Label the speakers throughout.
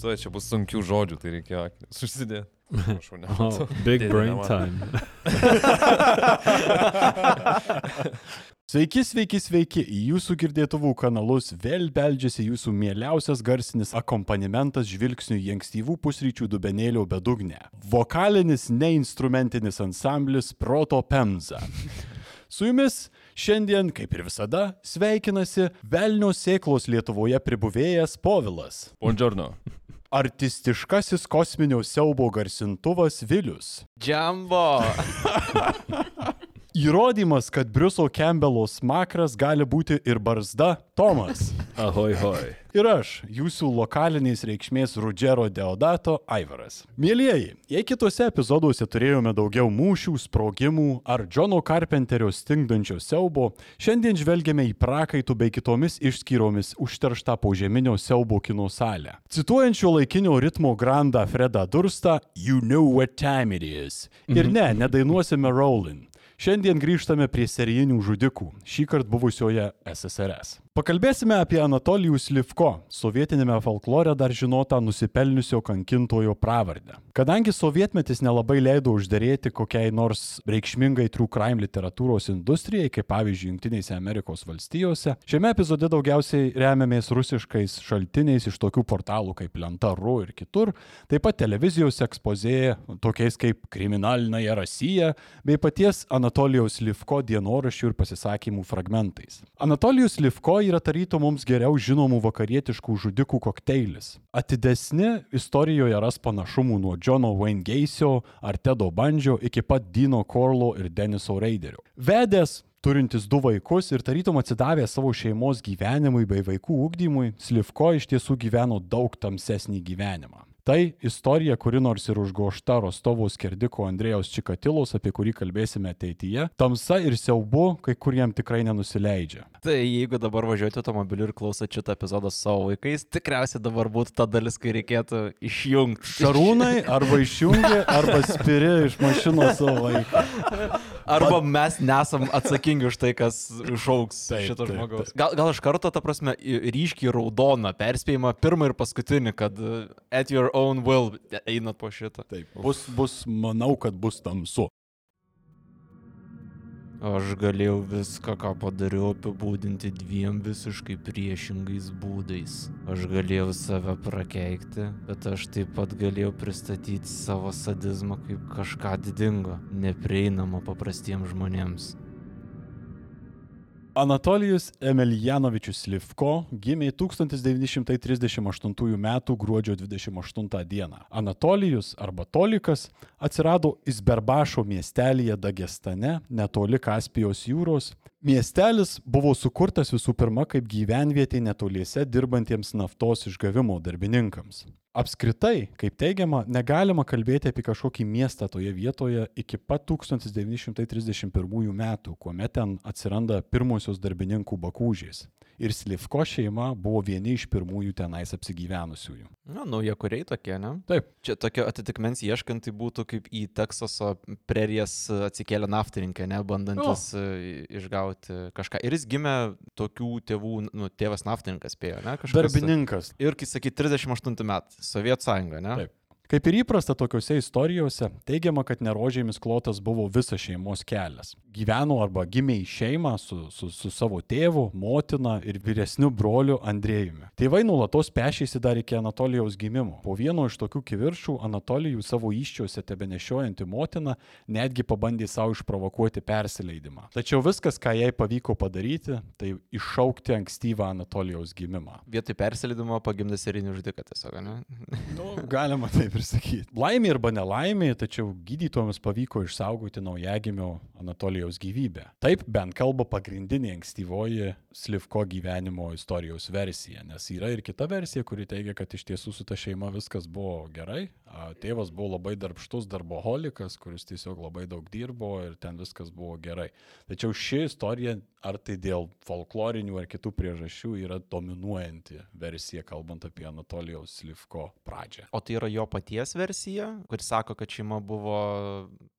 Speaker 1: su, čia bus sunkių žodžių, tai reikėjo akinius užsidėti. Prašau,
Speaker 2: Oh,
Speaker 1: nematau.
Speaker 2: big
Speaker 1: Dėdė
Speaker 2: brain time.
Speaker 3: Sveiki, sveiki, sveiki. Į jūsų girdėtuvų kanalus vėl beldžiasi jūsų mieliausias garsinis akompanimentas žvilgsnių į ankstyvų pusryčių dubenėlio bedugnę. Vokalinis neinstrumentinis ansamblis Proto Pemza. Su jumis šiandien, kaip ir visada, sveikinasi Velnio sėklos Lietuvoje pribuvėjas Povilas.
Speaker 1: Buongiorno.
Speaker 3: Artistiškasis kosminio siaubo garsintuvas Vilius.
Speaker 4: Džambo.
Speaker 3: Įrodymas, kad Briuso Campbello smakras gali būti ir barzda Tomas.
Speaker 2: Ahoj, hoj.
Speaker 3: Ir aš, jūsų lokalinės reikšmės Rudžero Deodato Aivaras. Mėlyjeji, jei kitose epizoduose turėjome daugiau mūšių, sprogimų ar Džono Carpenterio stingdančio siaubo, šiandien žvelgiame į prakaitų bei kitomis išskyromis užterštą požeminio siaubo kino salę. Cituojančio laikinio ritmo grandą Fredą Durstą, You know what time it is. Ir ne, nedainuosime Rollin. Šiandien grįžtame prie serijinių žudikų, šį kartą buvusioje SSRS. Pakalbėsime apie Anatolijų Slivko, sovietinėme folklore dar žinotą nusipelniusio kankintojo pravardę. Kadangi sovietmetis nelabai leido uždėrėti kokiai nors reikšmingai true crime literatūros industrijai, kaip pavyzdžiui Junktinėse Amerikos valstijose, šiame epizode daugiausiai remiamės rusiškais šaltiniais iš tokių portalų kaip Lenta.ru ir kitur, taip pat televizijos ekspozėje, tokiais kaip Kriminalinėje Rasija, bei paties Anatolijaus Livko dienoraščių ir pasisakymų fragmentais. Anatolijus Livko yra tarytų mums geriau žinomų vakarietiškų žudikų kokteilis. Atidesni istorijoje ras panašumų nuo Johno Wayne Gaisio ar Tedo Bandžio iki pat Dino Korlo ir Deniso Reiderio. Vedęs turintis du vaikus ir tarytum atsidavęs savo šeimos gyvenimui bei vaikų ugdymui, Slivko iš tiesų gyveno daug tamsesnį gyvenimą. Tai istorija, kuri nors ir užgošta Rostovo skerdiko Andrėjos Čikatilos, apie kurį kalbėsime ateityje, tamsa ir siaubu kai kuriem tikrai nenusileidžia.
Speaker 4: Tai jeigu dabar važiuojate automobiliu ir klausote šitą epizodą su savo vaikais, tikriausiai dabar būtų ta dalis, kai reikėtų išjungti.
Speaker 3: Šarūnai arba išjungi, arba spiri iš mašinos savo vaiką.
Speaker 4: Arba mes nesam atsakingi už tai, kas išauks šito žmogaus. Gal, gal iš karto, ta prasme, ryškiai raudoną perspėjimą, pirmą ir paskutinį, kad at your own will einat po šitą.
Speaker 3: Taip, bus, bus, manau, kad bus tamsu.
Speaker 4: Aš galėjau viską, ką padariau, apibūdinti dviem visiškai priešingais būdais. Aš galėjau save prakeikti, bet aš taip pat galėjau pristatyti savo sadizmą kaip kažką didingo, neprieinamo paprastiems žmonėms.
Speaker 3: Anatolijus Emelianovičius Livko gimė 1938 m. gruodžio 28 d. Anatolijus arba Tolikas atsirado Izberbašo miestelėje Dagestane, netoli Kaspijos jūros. Miestelis buvo sukurtas visų pirma kaip gyvenvietė netoliese dirbantiems naftos išgavimo darbininkams. Apskritai, kaip teigiama, negalima kalbėti apie kažkokį miestą toje vietoje iki pat 1931 metų, kuomet ten atsiranda pirmosios darbininkų bakūžės. Ir Slivko šeima buvo vieni iš pirmųjų tenais apsigyvenusiųjų.
Speaker 4: Na, nauja kuriai tokie, ne?
Speaker 3: Taip.
Speaker 4: Čia tokio atitikmens ieškant, tai būtų kaip į Teksaso prerijas atsikėlę naftininkai, ne, bandantis o. išgauti kažką. Ir jis gimė tokių tėvų, nu, tėvas naftininkas spėjo, ne, kažkas.
Speaker 3: Darbininkas.
Speaker 4: Ir, kai sakai, 38 metai, Sovietų sąjunga, ne?
Speaker 3: Taip. Kaip ir įprasta tokiuose istorijose, teigiama, kad nerožėmis klotas buvo visas šeimos kelias. Gyveno arba gimė į šeimą su, su, su savo tėvu, motina ir vyresniu broliu Andrėjumi. Tėvai nulatos pešėsi dar iki Anatolijaus gimimo. Po vieno iš tokių kiviršų Anatolijų savo iščiuose tebe nešiojanti motina netgi pabandė savo išprovokuoti persileidimą. Tačiau viskas, ką jai pavyko padaryti, tai iššaukti ankstyvą Anatolijaus gimimą.
Speaker 4: Vietoj persileidimo pagimdė serinį žudiką tiesiog, ne?
Speaker 3: Nu, galima taip ir sakyti. Laimė arba nelaimė, tačiau gydytojams pavyko išsaugoti naujagimio Anatolijaus gyvybę. Taip bent kalba pagrindinė ankstyvoji Slivko gyvenimo istorijos versija, nes yra ir kita versija, kuri teigia, kad iš tiesų su ta šeima viskas buvo gerai. Tėvas buvo labai darbštus darboholikas, kuris tiesiog labai daug dirbo ir ten viskas buvo gerai. Tačiau ši istorija ar tai dėl folklorinių ar kitų priežasčių yra dominuojanti versija, kalbant apie Anatolijaus Slivko pradžią.
Speaker 4: O tai yra jo paties versija, kuris sako, kad šeima buvo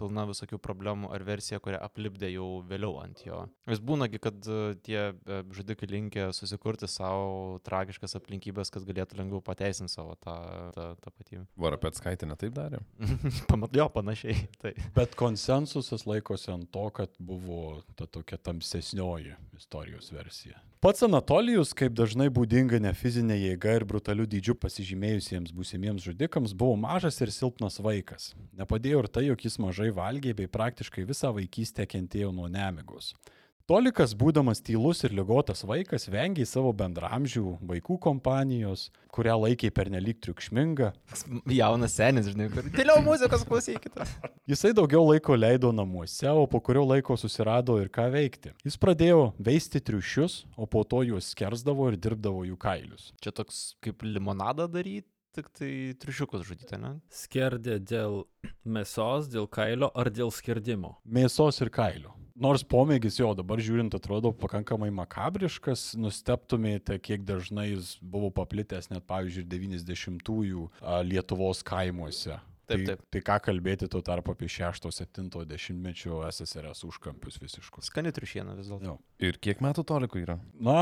Speaker 4: pilna visokių problemų, ar versija, kurią aplipdė jau vėliau ant jo. Vis būnagi, kad e, tie e, žudikai linkia susikurti savo tragiškas aplinkybės, kad galėtų lengviau pateisinti savo tą, tą tapatybę.
Speaker 1: Varapetskaitė netaip darė.
Speaker 4: Pamat, jo, panašiai. Tai.
Speaker 3: Bet konsensusas laikosi ant to, kad buvo ta tokia tamsesnioji istorijos versija. Pats Anatolijus, kaip dažnai būdinga ne fizinė jėga ir brutaliu dydžiu pasižymėjusiems būsimiems žudikams, buvo mažas ir silpnas vaikas. Nepadėjo ir tai, jog jis mažai valgė bei praktiškai visą vaikystę kentėjo nuo nemigos. Tolikas, būdamas tylus ir lygotas vaikas, vengė savo bendramžių vaikų kompanijos, kurią laikė pernelyg triukšminga.
Speaker 4: Jaunas senis, žinai, kur tyliau muzikos klausykite.
Speaker 3: Jisai daugiau laiko leido namuose, o po kurio laiko susirado ir ką veikti. Jis pradėjo veisti triušius, o po to juos skersdavo ir dirbdavo jų kailius.
Speaker 4: Čia toks kaip limonadą daryti. Tik tai triušiukus žudyti, ne?
Speaker 5: Skerdė dėl mėsos, dėl kailio ar dėl skerdimo?
Speaker 3: Mėsos ir kailio. Nors pomėgis jo dabar žiūrint atrodo pakankamai makabriškas, nusteptumėte, kiek dažnai jis buvo paplitęs net, pavyzdžiui, 90-ųjų a, Lietuvos kaimuose.
Speaker 4: Taip,
Speaker 3: tai,
Speaker 4: taip.
Speaker 3: tai ką kalbėti tuo tarpu apie 6-7 dešimtmečio SSRS užkampius visiškus.
Speaker 4: Skani triušiena vis dėlto.
Speaker 3: Jo.
Speaker 1: Ir kiek metų tolikų yra?
Speaker 3: Na,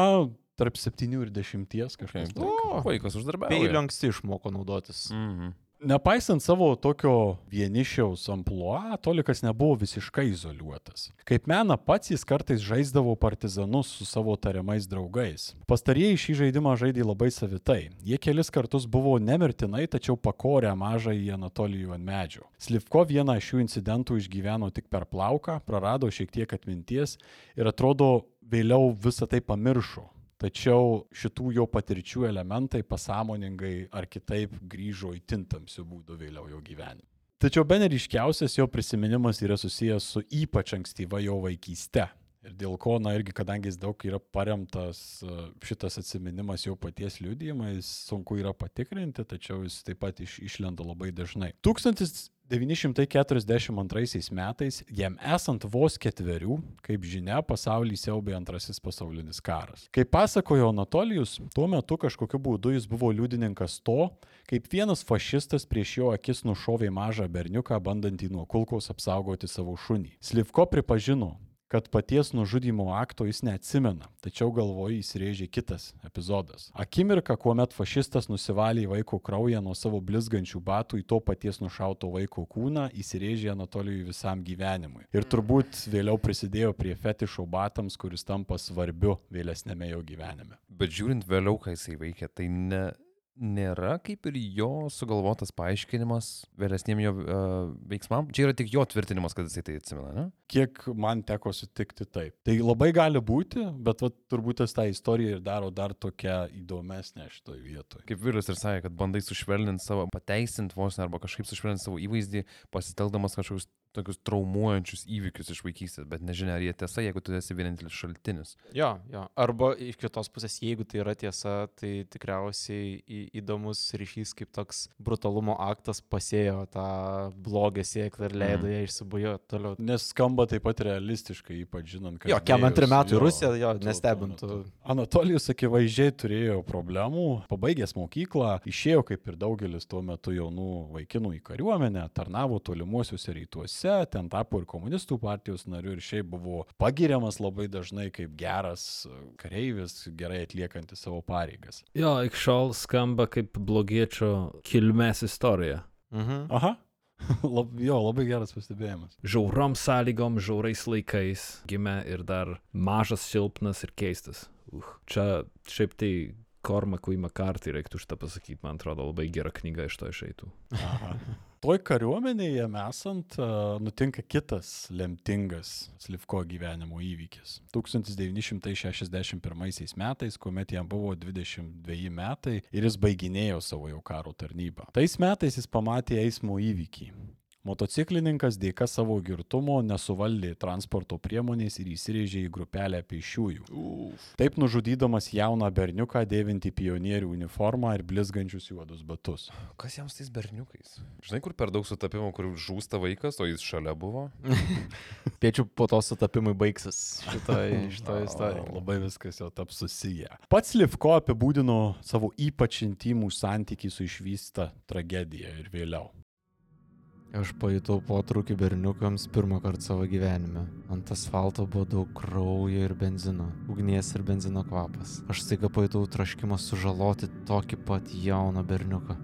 Speaker 3: tarp 7 ir 10 kažkas.
Speaker 1: Kaip?
Speaker 3: tokio.
Speaker 1: O, vaikas uždarbėjo.
Speaker 4: Peiliu anksti išmoko naudotis.
Speaker 1: Mhm.
Speaker 3: Nepaisant savo tokio vienišiaus ampluo, Tolikas nebuvo visiškai izoliuotas. Kaip mena pats jis kartais žaisdavo partizanus su savo tariamais draugais. Pastarieji šį žaidimą žaidė labai savitai. Jie kelis kartus buvo nemirtinai, tačiau pakorę mažą į Anatolijų ant medžių. Slivko vieną iš šių incidentų išgyveno tik per plauką, prarado šiek tiek atminties ir atrodo vėliau visą tai pamiršo. Tačiau šitų jo patirčių elementai pasąmoningai ar kitaip grįžo į tintamsių būdų vėliau jo gyvenime. Tačiau be neryškiausias jo prisiminimas yra susijęs su ypač ankstyva jo vaikyste. Ir dėl ko, na irgi, kadangi jis daug yra paremtas e, šitas atsiminimas jo paties liudijimais, sunku yra patikrinti, tačiau jis taip pat iš, išlenda labai dažnai. 1942 metais, jam esant vos ketverių, kaip žinia, pasaulį siaubė antrasis pasaulinis karas. Kaip pasakojo Anatolijus, tuo metu kažkokiu būdu jis buvo liudininkas to, kaip vienas fašistas prieš jo akis nušovė mažą berniuką, bandantį nuo kulkos apsaugoti savo šunį. Slivko pripažino, kad paties nužudimo akto jis neatsimena, tačiau galvoje įsirėžė kitas epizodas. Akimirka, kuomet fašistas nusivalė vaiko kraują nuo savo blizgančių batų į to paties nušauto vaiko kūną, įsirėžė Anatolijui visam gyvenimui. Ir turbūt vėliau prisidėjo prie fetišo batams, kuris tampa svarbiu vėlesnėme jo gyvenime.
Speaker 1: Bet žiūrint vėliau, kai jisai veikia, tai ne, nėra kaip ir jo sugalvotas paaiškinimas vėlesniem jo uh, veiksmam. Čia yra tik jo tvirtinimas, kad jisai tai atsimena, ne?
Speaker 3: Kiek man teko sutikti taip. Tai labai gali būti, bet vat, turbūt tas tą istoriją ir daro dar tokią įdomesnę šitoje vietoje.
Speaker 1: Kaip vyras ir sakė, kad bandai sušvelninti savo, pateisinti vos arba kažkaip sušvelninti savo įvaizdį, pasitelkdamas kažkokius tokius traumuojančius įvykius iš vaikystės, bet nežinia, ar jie tiesa, jeigu tu esi vienintelis šaltinis.
Speaker 4: Jo, jo. Arba iš kitos pusės, jeigu tai yra tiesa, tai tikriausiai į, įdomus ryšys, kaip toks brutalumo aktas pasėjo tą blogą sėklą ir leido ją išsibujuoti toliau.
Speaker 3: Nes skamba taip pat realistiškai, ypač žinant, kad...
Speaker 4: Jo, kem antrų metų Rusija, jo, nestebintų.
Speaker 3: Anatolijus akivaizdžiai turėjo problemų, pabaigęs mokyklą, išėjo kaip ir daugelis tuo metu jaunų vaikinų į kariuomenę, tarnavo tolimuosiuose rytuose, ten tapo ir komunistų partijos nariu ir šiaip buvo pagiriamas labai dažnai kaip geras kareivis, gerai atliekantis savo pareigas.
Speaker 5: Jo, iki šiol skamba kaip blogiečio kilmės istorija.
Speaker 4: Mhm.
Speaker 3: Aha. Lab, jo, labai geras pastebėjimas.
Speaker 5: Žiaurom sąlygom, žiaurais laikais gimė ir dar mažas, silpnas ir keistas. Uh, čia šiaip tai Kormakui Makartai reiktų šitą pasakyti, man atrodo, labai gera knyga iš to išeitų.
Speaker 3: Aha. Toj kariuomenėje esant uh, nutinka kitas lemtingas Slivko gyvenimo įvykis. 1961 metais, kuomet jam buvo 22 metai ir jis baiginėjo savo jau karo tarnybą. Tais metais jis pamatė eismo įvykį. Motociklininkas dėka savo girtumo nesuvaldė transporto priemonės ir įsirėžė į grupelę pėsčiųjų. Taip nužudydamas jauną berniuką dėvinti pionierių uniformą ir blizgančius juodus batus.
Speaker 1: Kas jiems tais berniukais? Žinai, kur per daug sutapimų, kur žūsta vaikas, o jis šalia buvo?
Speaker 4: Piečių po to sutapimai baigsis šitoj, šitoj istorijoje.
Speaker 3: Labai viskas jau taps susiję. Pats Livko apibūdino savo ypač intimų santykį su išvysta tragedija ir vėliau.
Speaker 4: Aš pajutau potraukį berniukams pirmą kartą savo gyvenime. Ant asfalto buvo daug kraujo ir benzino, ugnies ir benzino kvapas. Aš staiga pajutau traškimą sužaloti tokį pat jauną berniuką.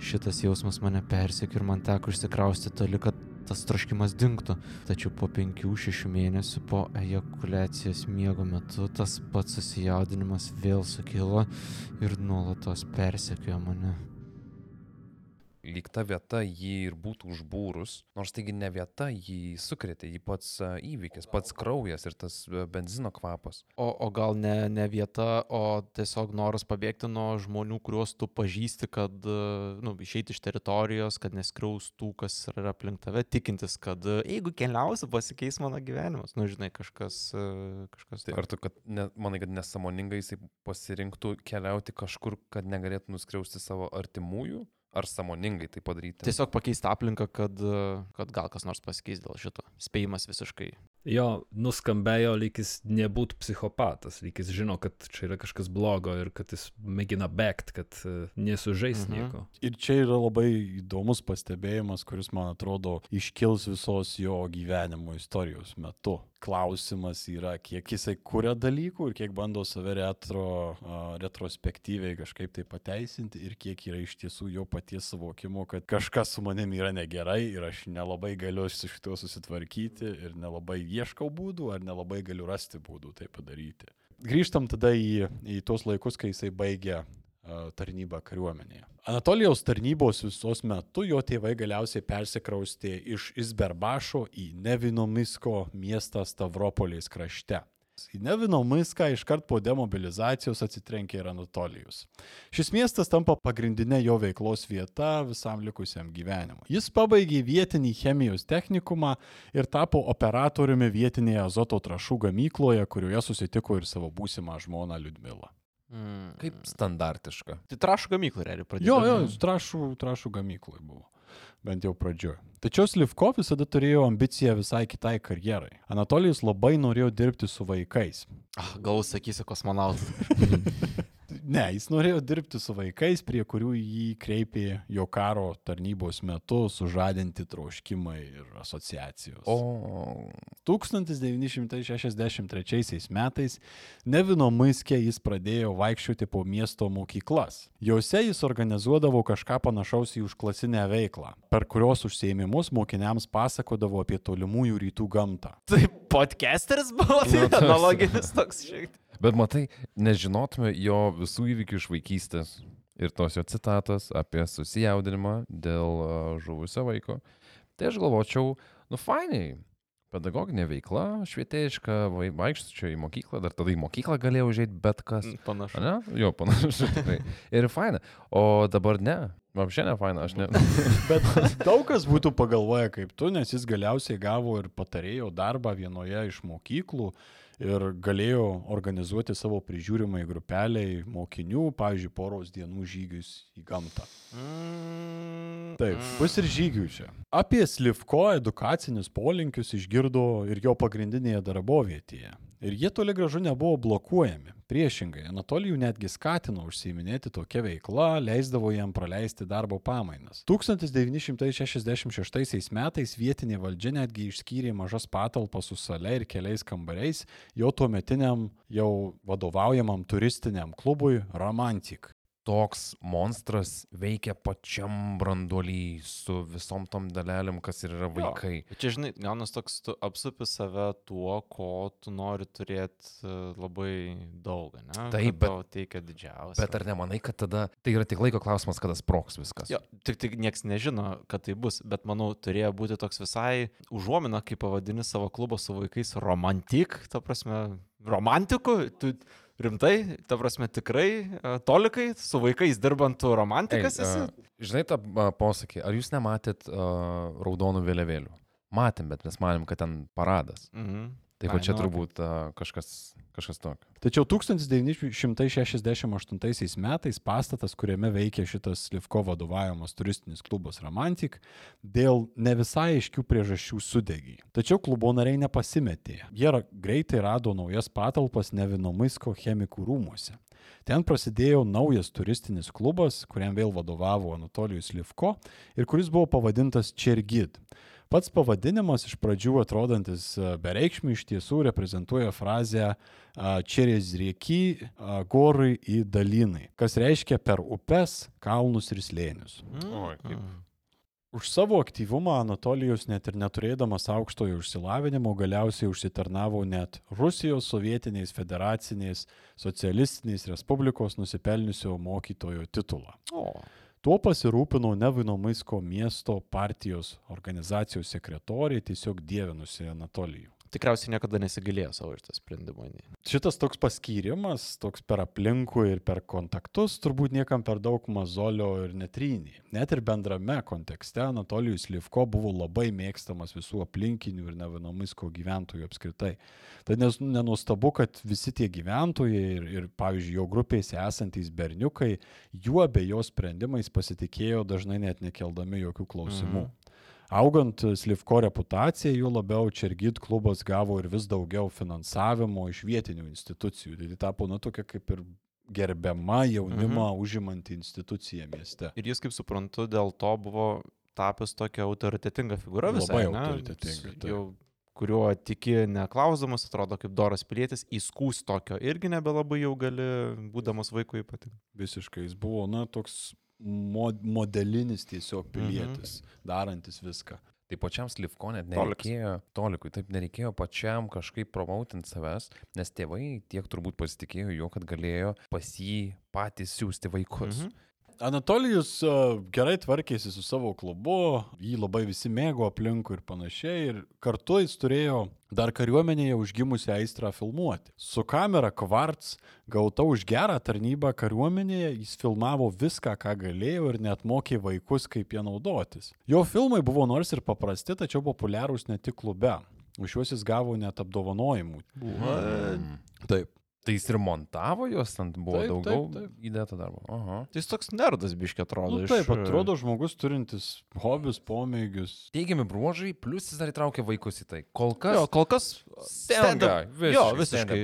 Speaker 4: Šitas jausmas mane persekė ir man teko išsikrausti toli, kad tas traškimas dinktų. Tačiau po penkių, šešių mėnesių po ejakulacijos miego metu tas pats susijaudinimas vėl sukilo ir nuolatos persekiojo mane.
Speaker 1: Lyg ta vieta jį ir būtų užbūrus, nors taigi ne vieta jį sukrėtė, jį pats a, įvykis, pats kraujas ir tas a, benzino kvapas.
Speaker 4: O, o gal ne, ne vieta, o tiesiog noras pabėgti nuo žmonių, kuriuos tu pažįsti, kad, e, nu, išeiti iš teritorijos, kad neskriaustų, kas yra aplink tave, tikintis, kad e, jeigu keliausiu, pasikeis mano gyvenimas. Nu, žinai, kažkas, e, kažkas
Speaker 1: Tai ar tu, kad, ne, manai, kad nesąmoningai jisai pasirinktų keliauti kažkur, kad negalėtų nuskriausti savo artimųjų? Ar sąmoningai tai padaryti?
Speaker 4: Tiesiog pakeisti aplinką, kad, kad gal kas nors pasikeis dėl šito. Spėjimas visiškai.
Speaker 5: Jo nuskambėjo, lyg jis nebūtų psichopatas, lyg jis žino, kad čia yra kažkas blogo ir kad jis mėgina bėgti, kad e, nesužais
Speaker 4: Mhm.
Speaker 5: nieko.
Speaker 3: Ir čia yra labai įdomus pastebėjimas, kuris, man atrodo, iškils visos jo gyvenimo istorijos metu. Klausimas yra, kiek jisai kuria dalykų ir kiek bando save retro, retrospektyviai kažkaip tai pateisinti ir kiek yra iš tiesų jo paties suvokimo, kad kažkas su manimi yra negerai ir aš nelabai galiu su šituo susitvarkyti ir nelabai ieškau būdų ar nelabai galiu rasti būdų tai padaryti. Grįžtam tada į, į tuos laikus, kai jisai baigė tarnybą kariuomenėje. Anatolijos tarnybos visos metu jo tėvai galiausiai persikraustė iš Izberbašo į Nevinomisko miestą Stavropolės krašte. Į Nevinomiską iškart po demobilizacijos atsitrenkė ir Anatolijus. Šis miestas tampa pagrindinė jo veiklos vieta visam likusiam gyvenimui. Jis pabaigė vietinį chemijos technikumą ir tapo operatoriumi vietinėje azoto trašų gamykloje, kurioje susitiko ir savo būsimą žmoną Liudmilą.
Speaker 4: Mm.
Speaker 1: Kaip standartiška.
Speaker 4: Tai trašų gamyklą realiai pradėjo.
Speaker 3: Jo, jo, trašų, trašų gamyklai buvo. Bent jau pradžioje. Tačiau Slivko visada turėjo ambiciją visai kitai karjerai. Anatolijus labai norėjo dirbti su vaikais.
Speaker 4: Ah, gal sakysi kosmonautas.
Speaker 3: Ne, jis norėjo dirbti su vaikais, prie kurių jį kreipė jo karo tarnybos metu sužadinti troškimai ir asociacijos.
Speaker 1: O
Speaker 3: 1963 metais Nevino Maiskė jis pradėjo vaikščioti po miesto mokyklas. Jose jis organizuodavo kažką panašaus į užklasinę veiklą, per kurios užsieimimus mokiniams pasakodavo apie tolimųjų rytų gamtą.
Speaker 4: Tai podcasteris buvo, tai
Speaker 1: Nu,
Speaker 4: analoginis toks šiek tiek.
Speaker 1: Bet matai, nežinotume jo visų įvykių iš vaikystės ir tos jo citatos apie susijaudinimą dėl žuvusio vaiko. Tai aš galvočiau, nu fainai, pedagoginė veikla, švietėjiška, vai- vaikščiočiau į mokyklą, dar tada į mokyklą galėjau užėti bet kas.
Speaker 4: Panašu.
Speaker 1: Ne? Jo, panašu tikrai. Ir faina. O dabar ne. Vapšė ne faina, aš ne.
Speaker 3: Bet daug kas būtų pagalvoję kaip tu, nes jis galiausiai gavo ir patarėjo darbą vienoje iš mokyklų ir galėjo organizuoti savo prižiūrimai grupeliai mokinių, pavyzdžiui, poros dienų žygius į gamtą.
Speaker 4: Mm,
Speaker 3: Taip,
Speaker 4: mm.
Speaker 3: bus ir žygių čia. Apie Slivko edukacinius polinkius išgirdo ir jo pagrindinėje darbovietėje. Ir jie toli gražu nebuvo blokuojami. Priešingai, Anatolijų netgi skatino užsiiminėti tokia veikla, leisdavo jam praleisti darbo pamainas. 1966 metais vietinė valdžia netgi išskyrė mažas patalpas su sale ir keliais kambariais jo tuometiniam jau vadovaujamam turistiniam klubui Romantik.
Speaker 1: Toks monstras veikia pačiam branduolį su visom tom dalelėm, kas ir yra vaikai.
Speaker 4: Bet Čia, žinai, gaunas toks, tu apsupi save tuo, ko tu nori turėti labai daug, ne?
Speaker 1: Taip,
Speaker 4: Kad
Speaker 1: bet-
Speaker 4: teikia didžiausia.
Speaker 1: Bet ar nemanai, kad tada tai yra tik laiko klausimas, kada sproks viskas?
Speaker 4: Jo, tik, tik niekas nežino, kad tai bus, bet manau, turėjo būti toks visai užuomina, kaip pavadini savo klubą su vaikais romantik, ta prasme, romantiku, tu Rimtai, ta prasme tikrai, e, tolikai, su vaikais dirbant romantikas
Speaker 1: Ei,
Speaker 4: esi?
Speaker 1: a, žinai tą a, posakį, ar jūs nematėt a, raudonų vėliavėlių? Matėm, bet mes manėm, kad ten paradas.
Speaker 4: Mhm.
Speaker 1: Tai
Speaker 4: Ai,
Speaker 1: va čia
Speaker 4: nu,
Speaker 1: turbūt a, kažkas, kažkas tokio.
Speaker 3: Tačiau 1968 metais pastatas, kuriame veikia šitas Livko vadovaujamas turistinis klubas Romantik, dėl ne visai aiškių priežasčių sudegė. Tačiau klubo nariai nepasimetė. Jie greitai rado naujas patalpas Nevinomisko chemikų rūmuose. Ten prasidėjo naujas turistinis klubas, kuriam vėl vadovavo Anatolijus Livko ir kuris buvo pavadintas Čergid. Pats pavadinimas iš pradžių atrodantis e, bereikšmiai iš tiesų reprezentuoja frazę Čerės rieky, gorai į dalinai, kas reiškia per upes, kalnus ir slėnius.
Speaker 1: Oi, kaip.
Speaker 4: Mhm.
Speaker 3: Už savo aktyvumą Anatolijus net ir neturėdamas aukštojo išsilavinimo galiausiai užsitarnavo net Rusijos sovietiniais federaciniais socialistiniais respublikos nusipelniusio mokytojo titulą.
Speaker 4: O,
Speaker 3: Tuo pasirūpino Nevinomaisko miesto partijos organizacijos sekretorė tiesiog dievinusi Anatolijų.
Speaker 4: Tikriausiai niekada nesigailėjo savo iš tą sprendimą. nei.
Speaker 3: Šitas toks paskyrimas, toks per aplinkų ir per kontaktus, turbūt niekam per daug mazolio ir netrynė. Net ir bendrame kontekste Anatolijus Livko buvo labai mėgstamas visų aplinkinių ir nevinomaisko gyventojų apskritai. Tai nes nenustabu, kad visi tie gyventojai ir, ir pavyzdžiui, jo grupėse esantys berniukai, juo bei jo sprendimais pasitikėjo dažnai net nekeldami jokių klausimų. Mhm. Augant Slivko reputacijai, juo labiau Čergit klubas gavo ir vis daugiau finansavimo iš vietinių institucijų. Tai tapo, nu, tokia kaip ir gerbiama jaunimą mhm. užimanti institucija mieste.
Speaker 4: Ir jis, kaip suprantu, dėl to buvo tapęs tokia autoritetinga figūra visai.
Speaker 3: Labai autoritetinga, taip.
Speaker 4: Jau, kuriuo tiki neklausdamas, atrodo kaip doras pilietis, įskūs tokio irgi nebelabai jau gali, būdamas vaikui ypatingai.
Speaker 3: Visiškai jis buvo, na, toks mo modelinis tiesiog pilietis, mhm. darantis viską.
Speaker 1: Tai pačiam Slivko net nereikėjo, tolikui, taip nereikėjo pačiam kažkaip promautinti savęs, nes tėvai tiek turbūt pasitikėjo jo, kad galėjo pas jį patys siūsti vaikus.
Speaker 4: Mhm.
Speaker 3: Anatolijus gerai tvarkėsi su savo klubu, jį labai visi mėgo aplinkui ir panašiai, ir kartu jis turėjo dar kariuomenėje užgimusią aistrą filmuoti. Su kamera Kvarts, gauta už gerą tarnybą kariuomenėje, jis filmavo viską, ką galėjo ir net mokė vaikus, kaip jie naudotis. Jo filmai buvo nors ir paprasti, tačiau populiarūs ne tik klube. Už juos jis gavo net apdovanojimų.
Speaker 1: Mm.
Speaker 3: Taip.
Speaker 1: Tai jis ir montavo juos, ant buvo
Speaker 3: Taip,
Speaker 1: taip,
Speaker 3: taip,
Speaker 1: daugiau
Speaker 3: taip.
Speaker 1: įdėta darbo. Aha.
Speaker 4: Tai jis toks nerdas biškiai atrodo.
Speaker 3: Nu,
Speaker 4: iš-
Speaker 3: taip, atrodo žmogus turintis hobius, pomėgius.
Speaker 1: Teigiami bruožai, plus jis dar įtraukė vaikus į tai. Kol kas.
Speaker 4: Jo, kol kas
Speaker 1: visiškai
Speaker 4: Jo, visiškai.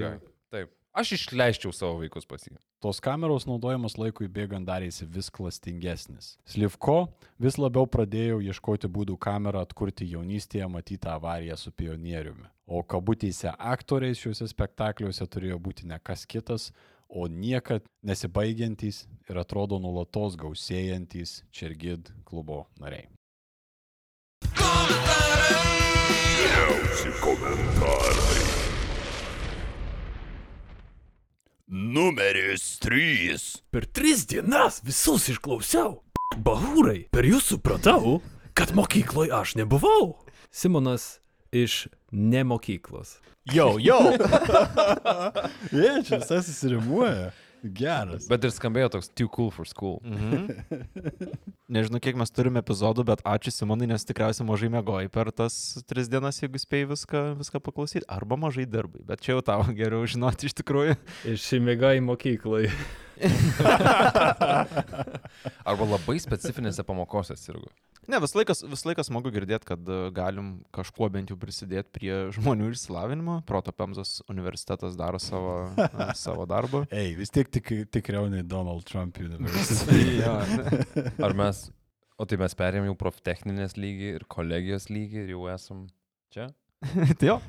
Speaker 1: Taip. Aš išleiščiau savo vaikus pas jį.
Speaker 3: Tos kameros naudojimas laikui bėgant darėsi vis klastingesnis. Slivko vis labiau pradėjo ieškoti būdų kamerą atkurti jaunystėje matytą avariją su pionieriumi. O kabutėse aktoriais šiuose spektakliuose turėjo būti ne kas kitas, o niekad nesibaigiantys ir atrodo nulatos gausėjantys Čergid klubo nariai.
Speaker 2: Numeris 3.
Speaker 5: Per tris dienas visus išklausiau. Bahūrai, per jūs supratau, kad mokykloje aš nebuvau. Simonas iš nemokyklos.
Speaker 4: Jau, jau.
Speaker 3: Jie, čia visas įsirimuoja. Geras.
Speaker 1: Bet ir skambėjo toks too cool for school.
Speaker 4: Mhm. Nežinau, kiek mes turime epizodų, bet ačiū Simonai, nes tikriausiai mažai mėgoji per tas tris dienas, jeigu spėjai viską, viską paklausyti, arba mažai dirbai. Bet čia jau tau geriau žinoti iš tikrųjų.
Speaker 5: Išimigai mokykloje.
Speaker 1: Arba labai specifinėse pamokose sirgo.
Speaker 4: Ne, vis laikas, vis laikas smagu girdėti, kad e, galim kažkuo bent jau prisidėti prie žmonių išsilavinimo. Proto Pemzos universitetas daro savo, e, savo darbą.
Speaker 3: Ei, vis tiek tik, tikriau nei Donald Trump universitetas.
Speaker 4: Jo, ne.
Speaker 1: Ar mes, o tai mes perėmėm jau proftechninės lygį ir kolegijos lygį ir jau esam čia?
Speaker 4: tai jo.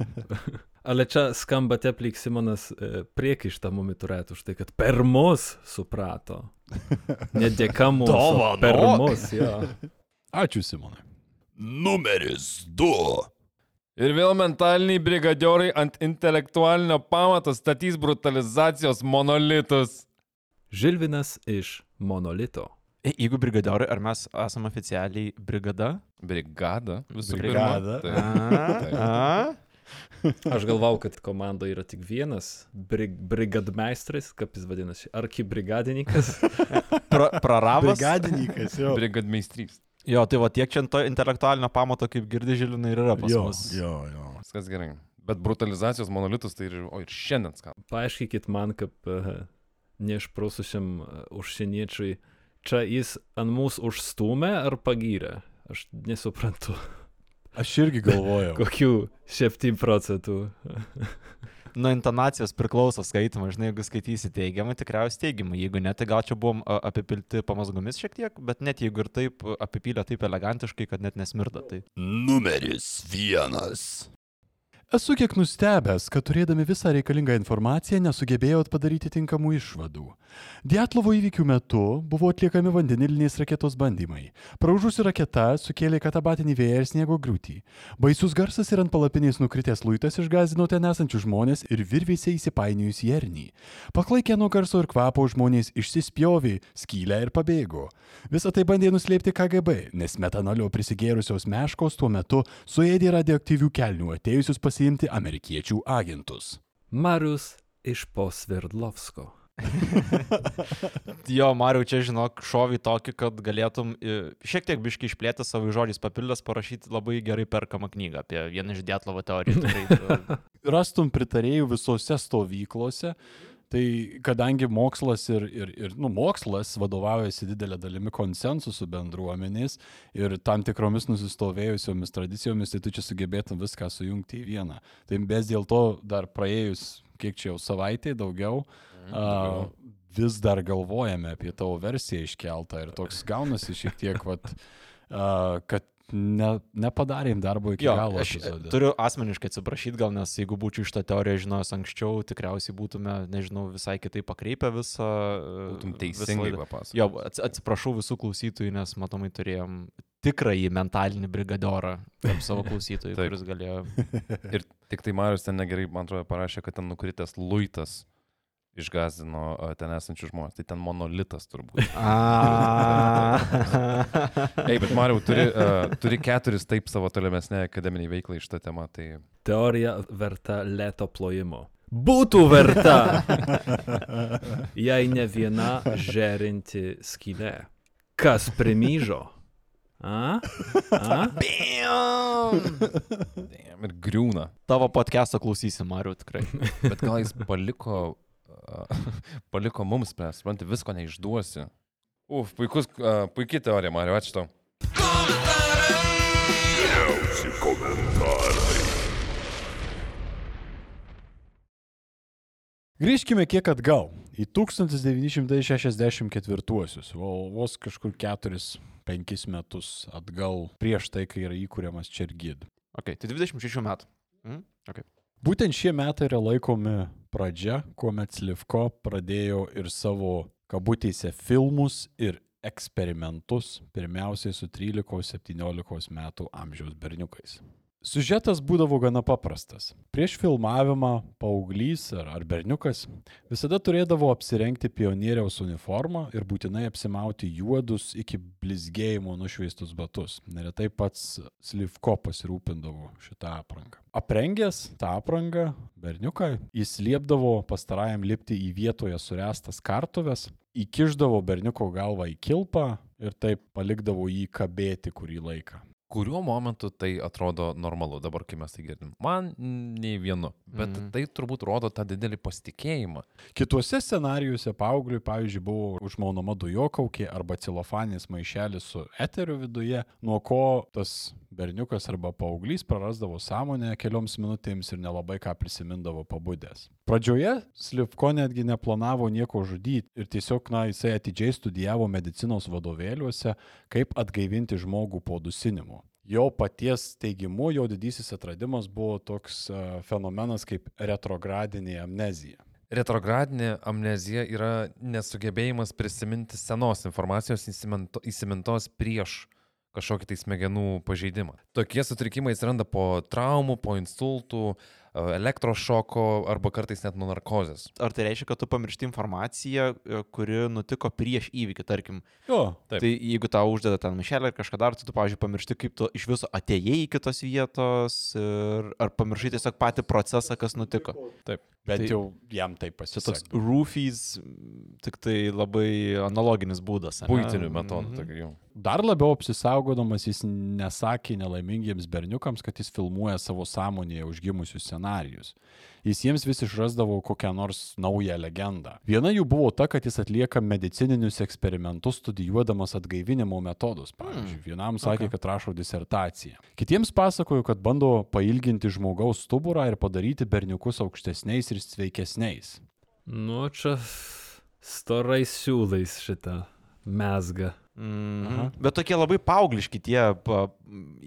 Speaker 5: Ale čia skamba taip, lyg Simonas e, priekaištą mumi turėtų už tai, kad per mus suprato. Nedėka mums. o
Speaker 2: Dovanok.
Speaker 5: Per mus, jo.
Speaker 3: Ačiū, Simonai.
Speaker 2: Numeris 2.
Speaker 1: Ir vėl mentaliniai brigadiorai ant intelektualinio pamato statys brutalizacijos monolitus.
Speaker 5: Žilvinas iš monolito.
Speaker 4: E, Jeigu brigadiorai, ar mes esame oficialiai brigada?
Speaker 1: Brigada visų
Speaker 3: Brigada.
Speaker 1: pirma. Taip.
Speaker 4: A, a,
Speaker 5: Aš galvau, kad komandoje yra tik vienas brig brigadmeistras, kaip jis vadinasi, arkibrigadininkas.
Speaker 4: Pra, praravas.
Speaker 3: Brigadininkas, jo.
Speaker 1: Brigadmeistrys.
Speaker 4: Jo, tai va tiek čia to intelektualinio pamato, kaip girdi žilinai ir yra pas
Speaker 3: Jo,
Speaker 4: mus.
Speaker 3: jo, jo.
Speaker 1: Viskas gerai. Bet brutalizacijos monolitus tai ir, o ir šiandien skamba.
Speaker 5: Paaiškinkit man, kaip uh, neišprususiam užsieniečiui, čia jis ant mūsų užstumė ar pagyrė? Aš nesuprantu.
Speaker 3: Aš irgi galvojau.
Speaker 5: Kokių 7 procentų.
Speaker 4: Nuo intonacijos priklauso skaitimas, žinai, jeigu skaitysi teigiamai, tikriausiai teigiamai, jeigu ne, tai gal čia buvom a, apipilti pamazgomis šiek tiek, bet net jeigu ir taip a, apipylę taip elegantiškai, kad net nesmirda, tai
Speaker 2: Numeris vienas.
Speaker 3: Esu kiek nustebęs, kad turėdami visą reikalingą informaciją nesugebėjot padaryti tinkamų išvadų. Dietlovo įvykių metu buvo atliekami vandenilinės raketos bandymai. Praužusi raketa sukėlė katabatinį vėją ir sniego griūtį. Baisus garsas ir ant palapinės nukritęs luitas išgazino ten esančius žmonės ir virvėse įsipainiojus jernį. Paklaikę nuo garso ir kvapo žmonės išsispjovė, skylę ir pabėgo. Visą tai bandė nuslėpti KGB, nes metanolio prisigėrusios meškos tuo metu suėdė radioaktyvių kelnių atėjusius pasiimti amerikiečių agentus.
Speaker 5: Marius iš Posverdlovsko.
Speaker 4: jo, Mariu, čia žinok, šovį tokį, kad galėtum i, šiek tiek biški išplėtę savo žodžiais papildęs parašyti labai gerai perkamą knygą apie vieną iš Dietlovo teorijų. Tikrai,
Speaker 3: Rastum pritarėjų visose stovyklose. Tai kadangi mokslas ir, ir, ir nu, mokslas vadovaujasi didelė dalimi konsensusų bendruomenės ir tam tikromis nusistovėjusiomis tradicijomis, tai tu čia sugebėtum viską sujungti į vieną. Tai mes dėl to dar praėjus, kiek čia jau savaitė, daugiau, a, vis dar galvojame apie tavo versiją iškeltą ir toks gaunasi šiek tiek, vat, a, kad ne, nepadarėm darbo iki
Speaker 4: Jo,
Speaker 3: galo.
Speaker 4: aš
Speaker 3: epizode.
Speaker 4: turiu asmeniškai atsiprašyti, gal nes jeigu būčiau šitą teoriją žinojęs anksčiau, tikriausiai būtume, nežinau, visai kitaip pakreipę visą... e,
Speaker 1: Būtum teisingai papasakojęs.
Speaker 4: Jo, ats- atsiprašau visų klausytojų, nes matomai turėjom tikrąjį mentalinį brigadorą tarp savo klausytojų, kuris galėjo...
Speaker 1: Ir tik tai Marius ten negerai, man atrodo, parašė, kad ten nukritęs luitas išgazdino ten esančius žmonės. Tai ten monolitas turbūt. Ei, bet Mariu, turi, uh, turi keturis taip savo tolimesnė akademiniai veiklai šitą temą. Tai
Speaker 5: Teorija verta lėto plojimo. Būtų verta, jei ne viena žerinti skylė. Kas primyžo? A? A?
Speaker 1: Damn, ir griūna.
Speaker 4: Tavo podcast'o klausysi, Mariu, tikrai.
Speaker 1: Bet gal jis paliko, paliko mums spręs, supranti, visko neišduosi. Uf, puikus, uh, puikiai teorija, Mariu, ačiū tau.
Speaker 2: Geriausi komentarai.
Speaker 3: Grįžkime kiek atgal į 1964-uosius, o vos kažkur 4-5 metus atgal prieš tai, kai yra įkūriamas Čergid.
Speaker 4: Ok, tai 26 metų. Mm? Okay.
Speaker 3: Būtent šie metai yra laikomi pradžia, kuomet Slivko pradėjo ir savo kabutėse filmus ir eksperimentus, pirmiausiai su 13-17 metų amžiaus berniukais. Siužetas būdavo gana paprastas. Prieš filmavimą paauglys ar, ar berniukas visada turėdavo apsirengti pionieriaus uniformą ir būtinai apsimauti juodus iki blizgėjimo nušveistus batus. Neretai pats Slivko pasirūpindavo šitą aprangą. Aprengęs tą aprangą berniuką, jis liepdavo pastarajam lipti į vietoje surestas kartuves, įkiždavo berniuko galvą į kilpą ir taip palikdavo jį kabėti kurį laiką.
Speaker 1: Kuriuo momentu tai atrodo normalu, dabar kai mes tai girdim? Man nei vienu, bet mm. tai turbūt rodo tą didelį pasitikėjimą.
Speaker 3: Kituose scenarijuose paaugliui, pavyzdžiui, buvo užmaunama dujokaukė arba cilofanės maišelis su eteriu viduje, nuo ko tas berniukas arba paauglys prarasdavo sąmonę kelioms minutėms ir nelabai ką prisimindavo pabudęs. Pradžioje Slivko netgi neplanavo nieko žudyti ir tiesiog, na, jisai atidžiai studijavo medicinos vadovėliuose, kaip atgaivinti žmogų po dusinimo. Jo paties teigimu, jo didysis atradimas buvo toks uh, fenomenas kaip retrogradinė amnezija.
Speaker 1: Retrogradinė amnezija yra nesugebėjimas prisiminti senos informacijos įsiminto- įsimintos prieš kažkokį tai smegenų pažeidimą. Tokie sutrikimai atsiranda po traumų, po insultų, elektrošoko arba kartais net nuo narkozės.
Speaker 4: Ar tai reiškia, kad tu pamiršti informaciją, e, kuri nutiko prieš įvykį, tarkim?
Speaker 3: Jo,
Speaker 1: Taip.
Speaker 4: Tai jeigu tau uždeda ten mišelę ar kažką dar, tai tu, pavyzdžiui, pamiršti, kaip tu iš viso atėjai iki tos vietos ir ar pamiršai tiesiog patį procesą, kas nutiko.
Speaker 3: Bet
Speaker 4: Tai-
Speaker 3: jau jam tai
Speaker 4: Čia toks
Speaker 3: pasisekė.
Speaker 4: roofies, tik tai labai analoginis būdas. ane?
Speaker 1: Būtinių metodų. Tokių jau.
Speaker 3: Dar labiau apsisaugodamas jis nesakė nelaimingiems berniukams, kad jis filmuoja savo sąmonėje užgimusius scenarijus. Jis jiems vis išrasdavo kokią nors naują legendą. Viena jų buvo ta, kad jis atlieka medicininius eksperimentus studijuodamas atgaivinimo metodus. Pavyzdžiui, vienam sakė,
Speaker 4: okay.
Speaker 3: kad rašo disertaciją. Kitiems pasakojo, kad bando pailginti žmogaus stuburą ir padaryti berniukus aukštesniais ir sveikesniais.
Speaker 5: Nu, čia storais siūlais šitą mesgą.
Speaker 4: Mhm. Bet tokie labai paaugliški tie pa,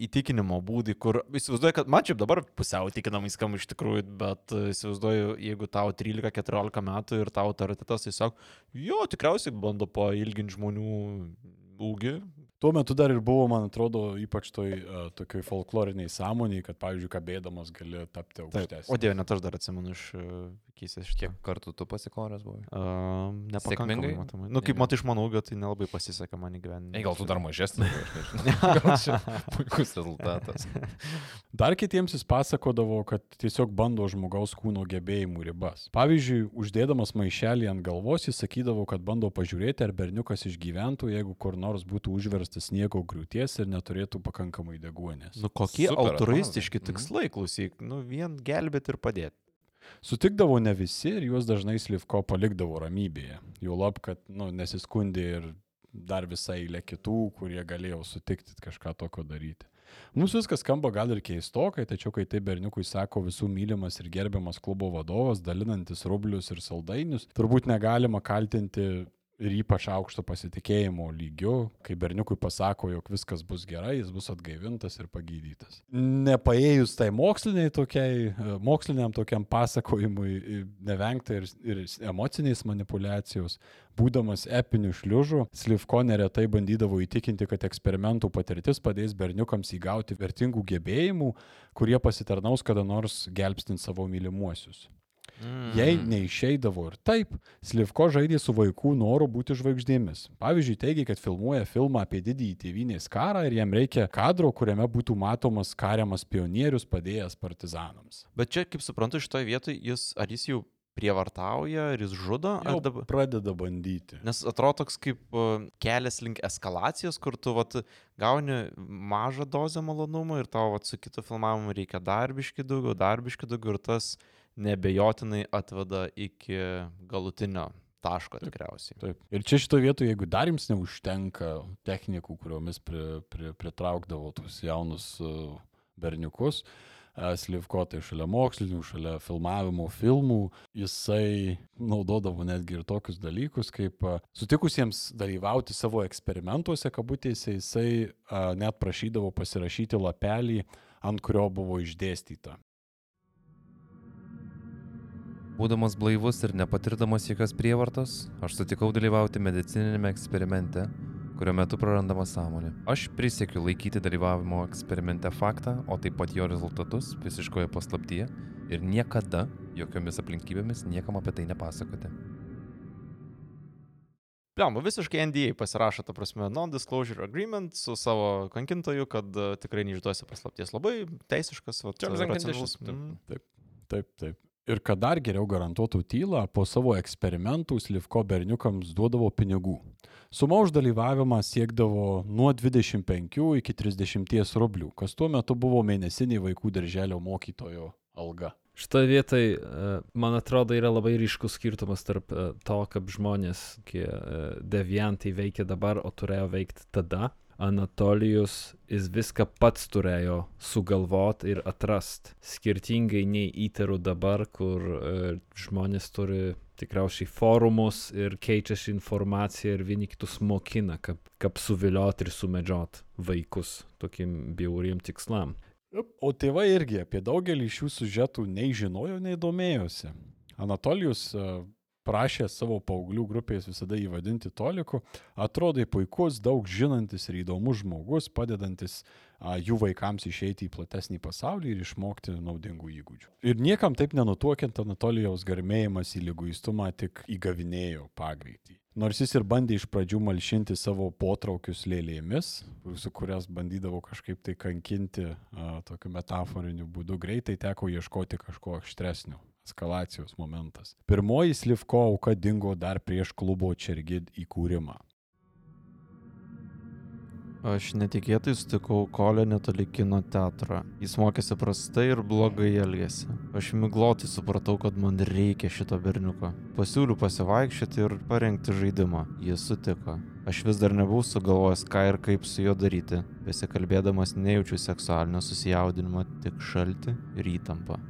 Speaker 4: įtikinimo būdai, kur įsivaizduoju, kad man čia dabar pusiau įtikinamai skamba iš tikrųjų, bet e, įsivaizduoju, jeigu tau 13-14 metų ir tau autoritetas tiesiog, jo, tikriausiai bando pailginti žmonių ūgį.
Speaker 3: Tuo metu dar ir buvo, man atrodo, ypač toj uh, tokioj folkloriniai sąmoniai, kad, pavyzdžiui, kabėdamas gali tapti aukštesnis.
Speaker 4: O dieve, net aš dar atsimenu iš keisės šitiek.
Speaker 1: Kiek kartų tu pasikoręs buvai?
Speaker 4: Uh, nepakankamai matomai. Nu, kaip matai iš mano ūgio, tai nelabai pasisekė man į gyvenimą.
Speaker 1: Ei, gal tu dar mažesnis, aš nežinau. puikus rezultatas.
Speaker 3: Dar kitiems jis pasakodavo, kad tiesiog bando žmogaus kūno gebėjimų ribas. Pavyzdžiui, uždėdamas maišelį ant galvos, jis sakydavo, kad bando pažiūrėti, ar berniukas išgyventų, jeigu kur nors būtų užverstas sniego griūties ir neturėtų pakankamai deguonės.
Speaker 4: Nu, kokie
Speaker 1: Super,
Speaker 4: altruistiški
Speaker 1: atrodo.
Speaker 4: tikslai, klausyk, nu, vien gelbėti ir padėti.
Speaker 3: Sutikdavo ne visi ir juos dažnai Slivko palikdavo ramybėje. Jau lab, kad nu, nesiskundė ir dar visai eilė kitų, kurie galėjo sutikti kažką tokio daryti. Mums viskas skamba gal ir keistokai, tačiau kai tai berniukui sako visų mylimas ir gerbiamas klubo vadovas, dalinantis rublius ir saldainius, turbūt negalima kaltinti ir ypač aukšto pasitikėjimo lygiu, kai berniukui pasako, jog viskas bus gerai, jis bus atgaivintas ir pagydytas. Nepaėjus tai moksliniai tokiai, e, moksliniam tokiam pasakojimui, e, nevengta ir, ir emocinės manipulacijos, būdamas epiniu šliužu, Slivko neretai bandydavo įtikinti, kad eksperimentų patirtis padės berniukams įgauti vertingų gebėjimų, kurie pasitarnaus kada nors gelbstint savo mylimuosius.
Speaker 4: Mm.
Speaker 3: Jei neišeidavo ir taip, Slivko žaidė su vaikų noru būti žvaigždėmis. Pavyzdžiui, teigia, kad filmuoja filmą apie didįjį tėvynės karą ir jam reikia kadro, kuriame būtų matomas kariamas pionierius padėjęs partizanams.
Speaker 4: Bet čia, kaip suprantu, šitoje vietoje jis, ar jis jau prievartauja, ar jis žudo,
Speaker 3: Jau
Speaker 4: ar dabar...
Speaker 3: pradeda bandyti.
Speaker 4: Nes atrodo toks kaip uh, kelias link eskalacijos, kur tu vat, gauni mažą dozę malonumo ir tau vat, su kitu filmavimu reikia darbiškai daugiau, darbiškai daugiau ir tas nebejotinai atveda iki galutinio taško tikriausiai.
Speaker 3: Taip. Ir čia šitoje vietoje, jeigu dar jums neužtenka technikų, kuriomis pri, pri, pritraukdavo tuos jaunus uh, berniukus, uh, Slivko tai šalia mokslinių, šalia filmavimo filmų, jisai naudodavo netgi ir tokius dalykus, kaip uh, sutikusiems dalyvauti savo eksperimentuose, kabutėse, jisai net prašydavo pasirašyti lapelį, ant kurio buvo išdėstyta.
Speaker 1: Būdamas blaivus ir nepatirdamas jokios prievartos, aš sutikau dalyvauti medicininėme eksperimente, kurio metu prarandama sąmonė. Aš prisiekiu laikyti dalyvavimo eksperimente faktą, o taip pat jo rezultatus visiškoje paslaptyje ir niekada, jokiomis aplinkybėmis, niekam apie tai nepasakoti.
Speaker 4: Pliam, visiškai NDA pasirašo, ta prasme, non-disclosure agreement su savo kankintoju, kad uh, tikrai neišduosi paslapties. Labai teisiškas, va,
Speaker 1: and
Speaker 4: racionalus.
Speaker 1: conditions, taip.
Speaker 4: Mm.
Speaker 3: Taip, taip. Ir kad dar geriau garantuotų tylą, po savo eksperimentų Slivko berniukams duodavo pinigų. Suma už dalyvavimą siekdavo nuo 25 iki 30 rublių, kas tuo metu buvo mėnesiniai vaikų darželio mokytojo alga.
Speaker 5: Šitoje vietoje, man atrodo, yra labai ryškus skirtumas tarp e, to, kaip žmonės, tie e, deviantai veikia dabar, o turėjo veikti tada. Anatolijus jis viską pats turėjo sugalvot ir atrast. Skirtingai nei įtaru dabar, kur e, žmonės turi tikriausiai forumus ir keičiasi informacija ir vieni kitus mokina, kaip, kaip suviliot ir sumedžiot vaikus tokiem bjauriem tikslam.
Speaker 3: O tėvai irgi apie daugelį šių sužetų nei žinojo, nei domėjosi. Anatolijus e, prašė savo paauglių grupės visada jį vadinti Toliku, atrodai puikus, daug žinantis ir įdomus žmogus, padedantis a, jų vaikams išeiti į platesnį pasaulį ir išmokti naudingų įgūdžių. Ir niekam taip nenutuokiant Anatolijaus garmėjimas į lyguistumą tik įgavinėjo pagreitį. Nors jis ir bandė iš pradžių malšinti savo potraukius lėlėmis, su kurias bandydavo kažkaip tai kankinti a, tokiu metaforiniu būdu, greitai teko ieškoti kažko aštresnio eskalacijos momentas. Pirmoji Slivko auka dingo dar prieš klubo Čergid įkūrimą.
Speaker 4: Aš netikėtai sutikau Kolę netoli kino teatro. Jis mokėsi prastai ir blogai elgėsi. Aš miglotai supratau, kad man reikia šito berniuko. Pasiūliu pasivaikščioti ir parengti žaidimą. Jis sutiko. Aš vis dar nebuvau sugalvojęs, ką ir kaip su juo daryti. Besikalbėdamas nejaučiu seksualinio susijaudinimo, tik šalti ir įtampą.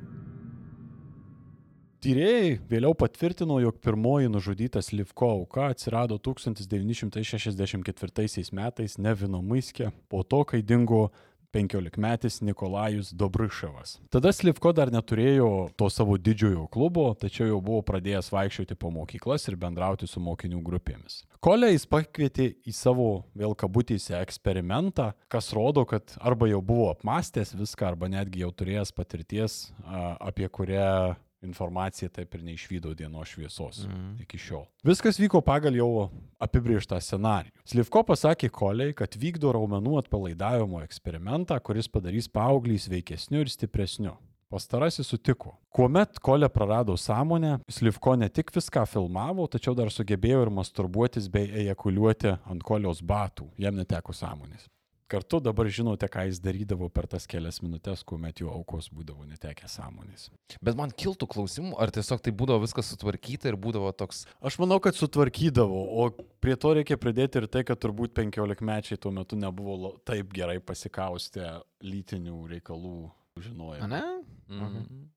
Speaker 3: Tyrėjai vėliau patvirtino, jog pirmoji nužudyta Slivko auka atsirado 1964 metais Nevinomuiskė, po to, kai dingo 15-metis Nikolajus Dobryševas. Tada Slivko dar neturėjo to savo didžiojo klubo, tačiau jau buvo pradėjęs vaikščioti po mokyklas ir bendrauti su mokinių grupėmis. Kolė jis pakvietė į savo vėl kabutėse eksperimentą, kas rodo, kad arba jau buvo apmastęs viską, arba netgi jau turėjęs patirties, apie kurią informacija taip ir neišvydo dienos šviesos
Speaker 4: Mhm.
Speaker 3: iki šiol. Viskas vyko pagal jau apibrieštą scenarijų. Slivko pasakė Koliai, kad vykdo raumenų atpalaidavimo eksperimentą, kuris padarys paauglį sveikesniu ir stipresniu. Pastarasis sutiko. Kuomet Kolė prarado sąmonę, Slivko ne tik viską filmavo, tačiau dar sugebėjo ir masturbuotis bei ejakuliuoti ant Kolios batų. Jam neteko sąmonės. Kartu dabar žinote, ką jis darydavo per tas kelias minutės, kuomet jų aukos būdavo netekę sąmonės.
Speaker 1: Bet man kiltų klausimų, ar tiesiog tai būdavo viskas sutvarkyta ir būdavo toks,
Speaker 3: Aš manau, kad sutvarkydavo, o prie to reikia pridėti ir tai, kad turbūt 15 mečiai tuo metu nebuvo taip gerai pasikaustę lytinių reikalų žinojimo.
Speaker 4: Ne?
Speaker 1: mhm.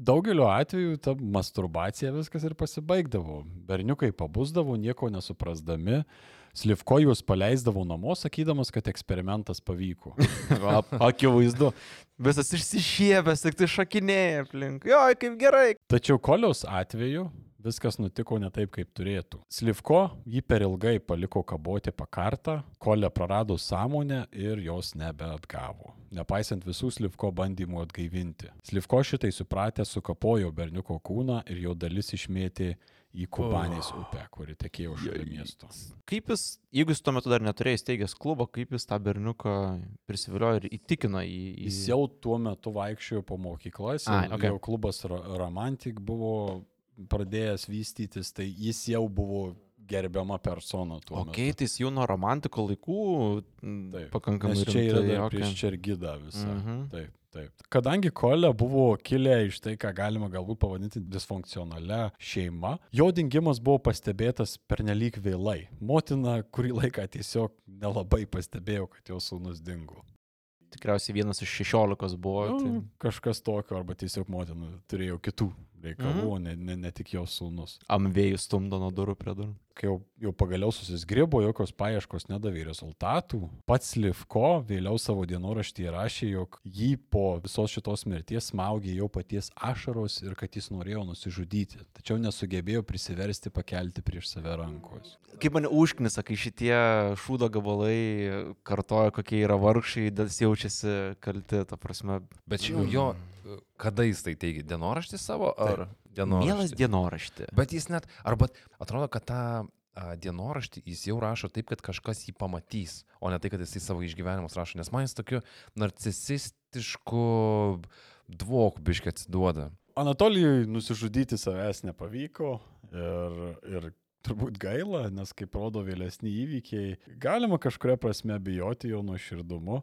Speaker 3: Daugeliu atveju ta masturbacija viskas ir pasibaigdavo. Berniukai pabusdavo, nieko nesuprasdami. Slivko juos paleisdavo namo, sakydamas, kad eksperimentas pavyko.
Speaker 4: Akivaizdu. Visas išsišiepęs, tik tai šakinėja aplink. Jo, kaip gerai.
Speaker 3: Tačiau Kolios atveju viskas nutiko ne taip, kaip turėtų. Slivko jį per ilgai paliko kaboti pakartą, Kolė prarado sąmonę ir jos nebeatgavo. Nepaisant visų Slivko bandymų atgaivinti. Slivko šitai supratę sukapojo berniuko kūną ir jo dalis išmėtė į Kubanės upę, kuri tekėjo šalia miesto.
Speaker 4: Kaip jis, jeigu jis tuo metu dar neturėjo įsteigęs klubo, kaip jis tą berniuką prisiviliojo ir įtikino į... į...
Speaker 3: Jis jau tuo metu vaikščiojo po mokyklas,
Speaker 4: Ai, okei.
Speaker 3: jo klubas Romantik buvo pradėjęs vystytis, tai jis jau buvo gerbiama persona tuo
Speaker 4: O
Speaker 3: metu.
Speaker 4: keitis jau nuo romantiko laikų
Speaker 3: Taip,
Speaker 4: pakankamai
Speaker 3: Nes čia yra dar
Speaker 4: okei.
Speaker 3: prieš Čergidą visą.
Speaker 4: Mhm.
Speaker 3: Taip, taip. Kadangi Kolė buvo kilę iš tai, ką galima galbūt pavadinti disfunkcionalia šeima, jo dingimas buvo pastebėtas pernelyg vėlai. Motina kurį laiką tiesiog nelabai pastebėjo, kad jo sūnus dingo.
Speaker 4: Tikriausiai vienas iš šešiolikos buvo.
Speaker 3: Nu,
Speaker 4: Tai...
Speaker 3: kažkas tokio, arba tiesiog motina turėjo kitų reikalų, mm. ne, ne, ne tik jos sūnus.
Speaker 4: Amvėjus stumdo nuo durų prie durų.
Speaker 3: Kai jau, jau pagaliau susisgribo, jokios paieškos nedavė rezultatų. Pats Livko vėliau savo dienoraštyje rašė, jog jį po visos šitos mirties smaugė jau paties ašaros ir kad jis norėjo nusižudyti, tačiau nesugebėjo prisiversti pakelti prieš save rankos.
Speaker 4: Kaip mane užknisa, kai šitie šūdo gabalai kartoja, kokie yra vargšai, dėl jaučiasi kalti, ta prasme.
Speaker 1: Bet jau jo, kada jis tai teigia, dienoraštį savo ar
Speaker 4: Mielas
Speaker 1: dienoraštį?
Speaker 4: dienoraštį.
Speaker 1: Bet jis net, arba atrodo, kad tą a, dienoraštį jis jau rašo taip, kad kažkas jį pamatys, o ne tai, kad jisai savo išgyvenimus rašo, nes man jis tokiu narcisistišku dvokbiškai atsiduoda.
Speaker 3: Anatolijui nusižudyti savęs nepavyko ir, ir turbūt gaila, nes kaip rodo vėlesni įvykiai, galima kažkuria prasme bijoti jo nuoširdumu.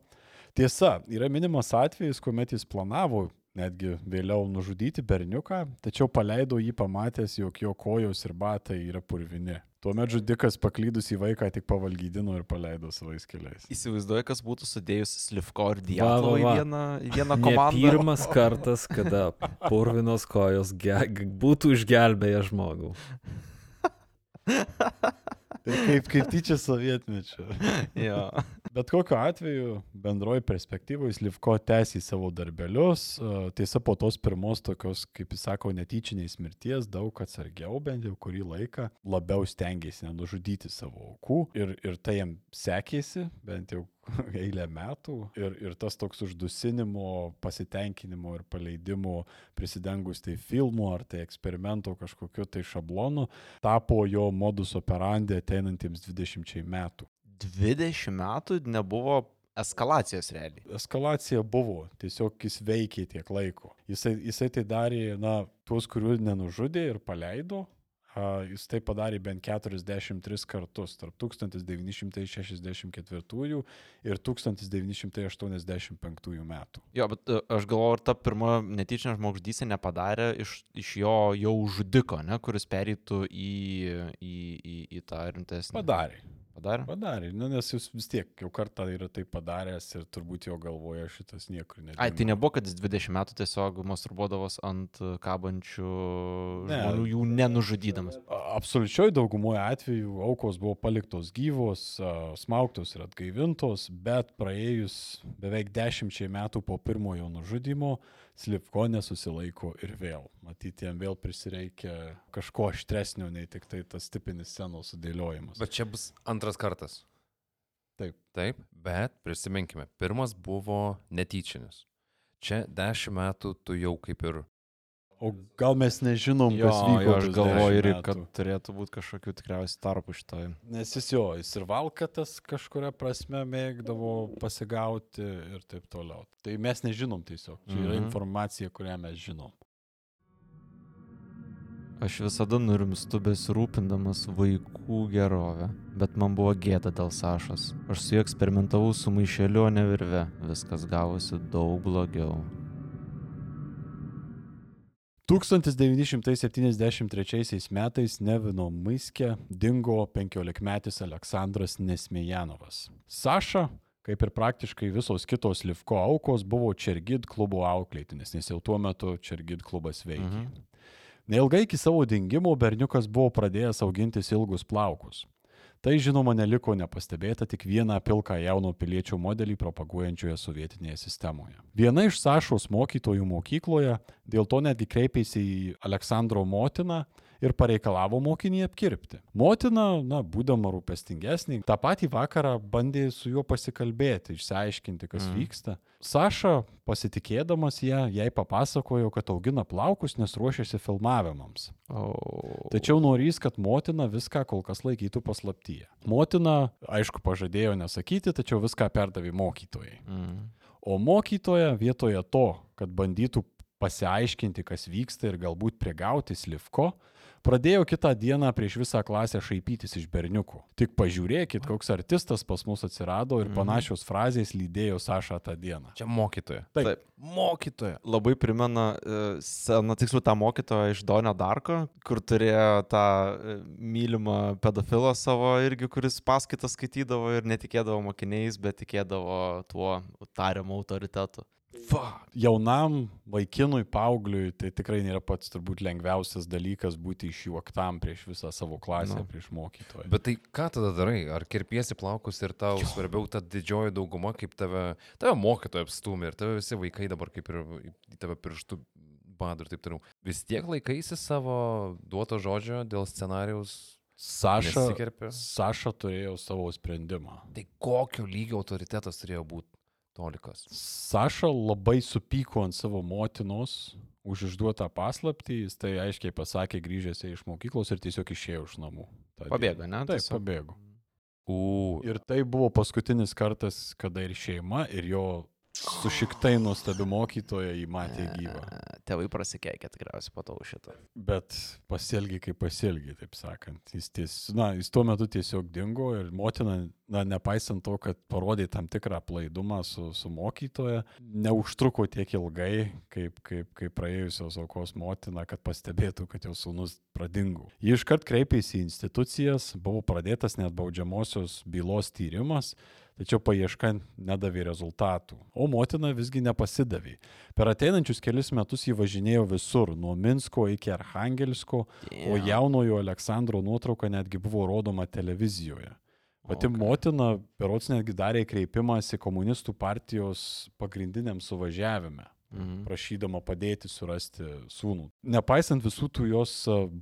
Speaker 3: Tiesa, yra minimas atvejis, kuomet jis planavo netgi vėliau nužudyti berniuką, tačiau paleido jį pamatęs, jog jo kojos ir batai yra purvini. Tuomet žudikas paklydus į vaiką tik pavalgydino ir paleido savais keliais.
Speaker 4: Įsivaizduoju, kas būtų sudėjus Slivko ir Diablo į vieną, į vieną
Speaker 5: Ne
Speaker 4: komandą.
Speaker 5: pirmas kartas, kada purvinos kojos ge būtų išgelbėję žmogų.
Speaker 3: Tai kaip, kaip tyčia sovietmečio.
Speaker 4: jo.
Speaker 3: Bet kokiu atveju, bendroji perspektyvoje, Slivko tęsė savo darbelius. Tiesa, po tos pirmos tokios, kaip jis sako, netyčiniais mirties, daug atsargiau, bent jau kurį laiką, labiau stengiasi nenužudyti savo aukų. Ir, ir tai jam sekėsi, bent jau eilę metų. Ir, ir tas toks uždusinimo, pasitenkinimo ir paleidimo prisidengus tai filmu ar tai eksperimento kažkokiu tai šablonu tapo jo modus operandi ateinantiems 20 metų.
Speaker 4: 20 metų nebuvo eskalacijos realiai.
Speaker 3: eskalacija buvo, tiesiog jis veikė tiek laiko. Jisai, jisai tai darė, na, tuos, kurių nenužudė ir paleido, jis tai padarė bent 43 kartus tarp 1964 ir 1985 metų.
Speaker 4: Jo, bet e, aš galvoju, ar ta pirma netyčinė žmogžudystė nepadarė iš, iš jo jau žudiko, ne, kuris pereitų į, į, į, į tą rimtesnį.
Speaker 3: Padarė.
Speaker 4: Padarė?
Speaker 3: Padarė, nu, nes jis vis tiek jau kartą yra tai padaręs ir turbūt jo galvoje šitas niekur nedingo.
Speaker 4: Ai, tai nebuvo, kad jis 20 metų tiesiog masturbuodavos ant e, kabančių
Speaker 3: Ne.
Speaker 4: žmonių, jų nenužudydamas.
Speaker 3: A- Absoliučioj daugumoje atvejų aukos buvo paliktos gyvos, a, smaugtos ir atgaivintos, bet praėjus beveik dešimčiai metų po pirmojo nužudimo, Slipko nesusilaiko ir vėl. Matyti, jam vėl prisireikia kažko aštresnio, nei tik tai tas tipinis scenos sudėliojimas.
Speaker 1: Bet čia bus antras kartas.
Speaker 3: Taip.
Speaker 1: Taip, bet prisiminkime, pirmas buvo netyčinis. Čia dešimt metų tu jau kaip ir...
Speaker 3: O gal mes nežinom,
Speaker 4: Jo,
Speaker 3: kas vyko.
Speaker 4: jo, aš galvoju
Speaker 3: 10
Speaker 4: ir kad turėtų būti kažkokių tikriausiai tarpų šitoj.
Speaker 3: Nes jis jo, jis ir valkatas kažkuria prasme mėgdavo pasigauti ir taip toliau. Tai mes nežinom tiesiog. Čia yra
Speaker 4: Mhm.
Speaker 3: informacija, kurią mes žinom.
Speaker 4: Aš visada nurimstu besirūpindamas vaikų gerovę, bet man buvo gėda dėl Sašos. Aš su juo eksperimentavau su maišeliu, o ne virve. Viskas gavosi daug blogiau.
Speaker 3: 1973 metais Nevino Maiske dingo 15-metis Aleksandras Nesmėjanovas. Saša, kaip ir praktiškai visos kitos Livko aukos, buvo Čergid klubo auklėtinis, nes jau tuo metu Čergid klubas veikė.
Speaker 4: Mhm.
Speaker 3: Neilgai iki savo dingimo berniukas buvo pradėjęs augintis ilgus plaukus. Tai žinoma neliko nepastebėta tik vieną pilką jauno piliečio modelį propaguojančioje sovietinėje sistemoje. Viena iš Sašos mokytojų mokykloje dėl to netgi kreipėsi į Aleksandro motiną ir pareikalavo mokinį apkirpti. Motina, na, būdama rūpestingesnė, tą patį vakarą bandė su juo pasikalbėti, išsiaiškinti, kas mm. vyksta. Saša, pasitikėdamas ją, jai papasakojo, kad augina plaukus, nes ruošiasi filmavimams.
Speaker 4: O...
Speaker 3: Tačiau norys, kad motina viską kol kas laikytų paslaptyje. Motina, aišku, pažadėjo nesakyti, tačiau viską perdavė mokytojai.
Speaker 4: Mm.
Speaker 3: O mokytoja vietoje to, kad bandytų pasiaiškinti, kas vyksta ir galbūt prigauti slivko, pradėjo kitą dieną prieš visą klasę šaipytis iš berniukų. Tik pažiūrėkit, koks artistas pas mus atsirado ir
Speaker 4: Mhm.
Speaker 3: panašios frazės lydėjo Sašą tą dieną.
Speaker 1: Čia mokytoja.
Speaker 3: Taip.
Speaker 4: Taip.
Speaker 1: Mokytoja.
Speaker 4: Labai primena, e, seną tiksliau tą mokytoją iš Donio Darko, kur turėjo tą e, mylimą pedofilą savo irgi, kuris paskaitas skaitydavo ir netikėdavo mokiniais, bet tikėdavo tuo tariamu autoritetu.
Speaker 1: Va.
Speaker 3: Jaunam vaikinui, paaugliui, tai tikrai nėra pats turbūt lengviausias dalykas būti išjuoktam prieš visą savo klasę,
Speaker 4: Nu.
Speaker 3: prieš mokytoją.
Speaker 1: Bet tai ką tada darai? Ar kirpiesi plaukus ir tau jo. svarbiau ta didžioji dauguma, kaip tave, tave mokytoja apstumė ir tave visi vaikai dabar kaip ir tave pirštų bado ir taip toliau. Vis tiek laikaisi savo duoto žodžio dėl scenarijaus
Speaker 3: Saša. Saša turėjo savo sprendimą.
Speaker 1: Tai kokio lygio autoritetas turėjo būti tolikas?
Speaker 3: Saša labai supyko ant savo motinos už išduotą paslaptį, jis tai aiškiai pasakė grįžęs iš mokyklos ir tiesiog išėjo iš namų. dieną.
Speaker 4: Pabėgo, ne?
Speaker 3: Taip,
Speaker 4: Tiesiog.
Speaker 3: pabėgo.
Speaker 1: U.
Speaker 3: Ir tai buvo paskutinis kartas, kada ir šeima, ir jo sušiktai nuostabi mokytoja jį matė gyvą.
Speaker 4: E, Tėvai prasikeikė tikriausiai po to už šitą.
Speaker 3: Bet pasielgi kaip pasielgi, taip sakant. Jis, ties, na, jis tuo metu tiesiog dingo ir motina, na, nepaisant to, kad parodė tam tikrą plaidumą su, su mokytoja, neužtruko tiek ilgai, kaip, kaip, kaip praėjusios aukos motina, kad pastebėtų, kad jos sūnus pradingo. Ji iškart kreipėsi į institucijas, buvo pradėtas net baudžiamosios bylos tyrimas, tačiau paieška nedavė rezultatų. O motina visgi nepasidavė. Per ateinančius kelius metus jį važinėjo visur, nuo Minsko iki Arhangelsko, o jaunojo Aleksandro nuotrauka netgi buvo rodoma televizijoje. Pati
Speaker 4: Okay.
Speaker 3: motina, berots netgi darė kreipimąsi komunistų partijos pagrindiniam suvažiavime
Speaker 4: Mhm.
Speaker 3: prašydama padėti surasti sūnų. Nepaisant visų tų jos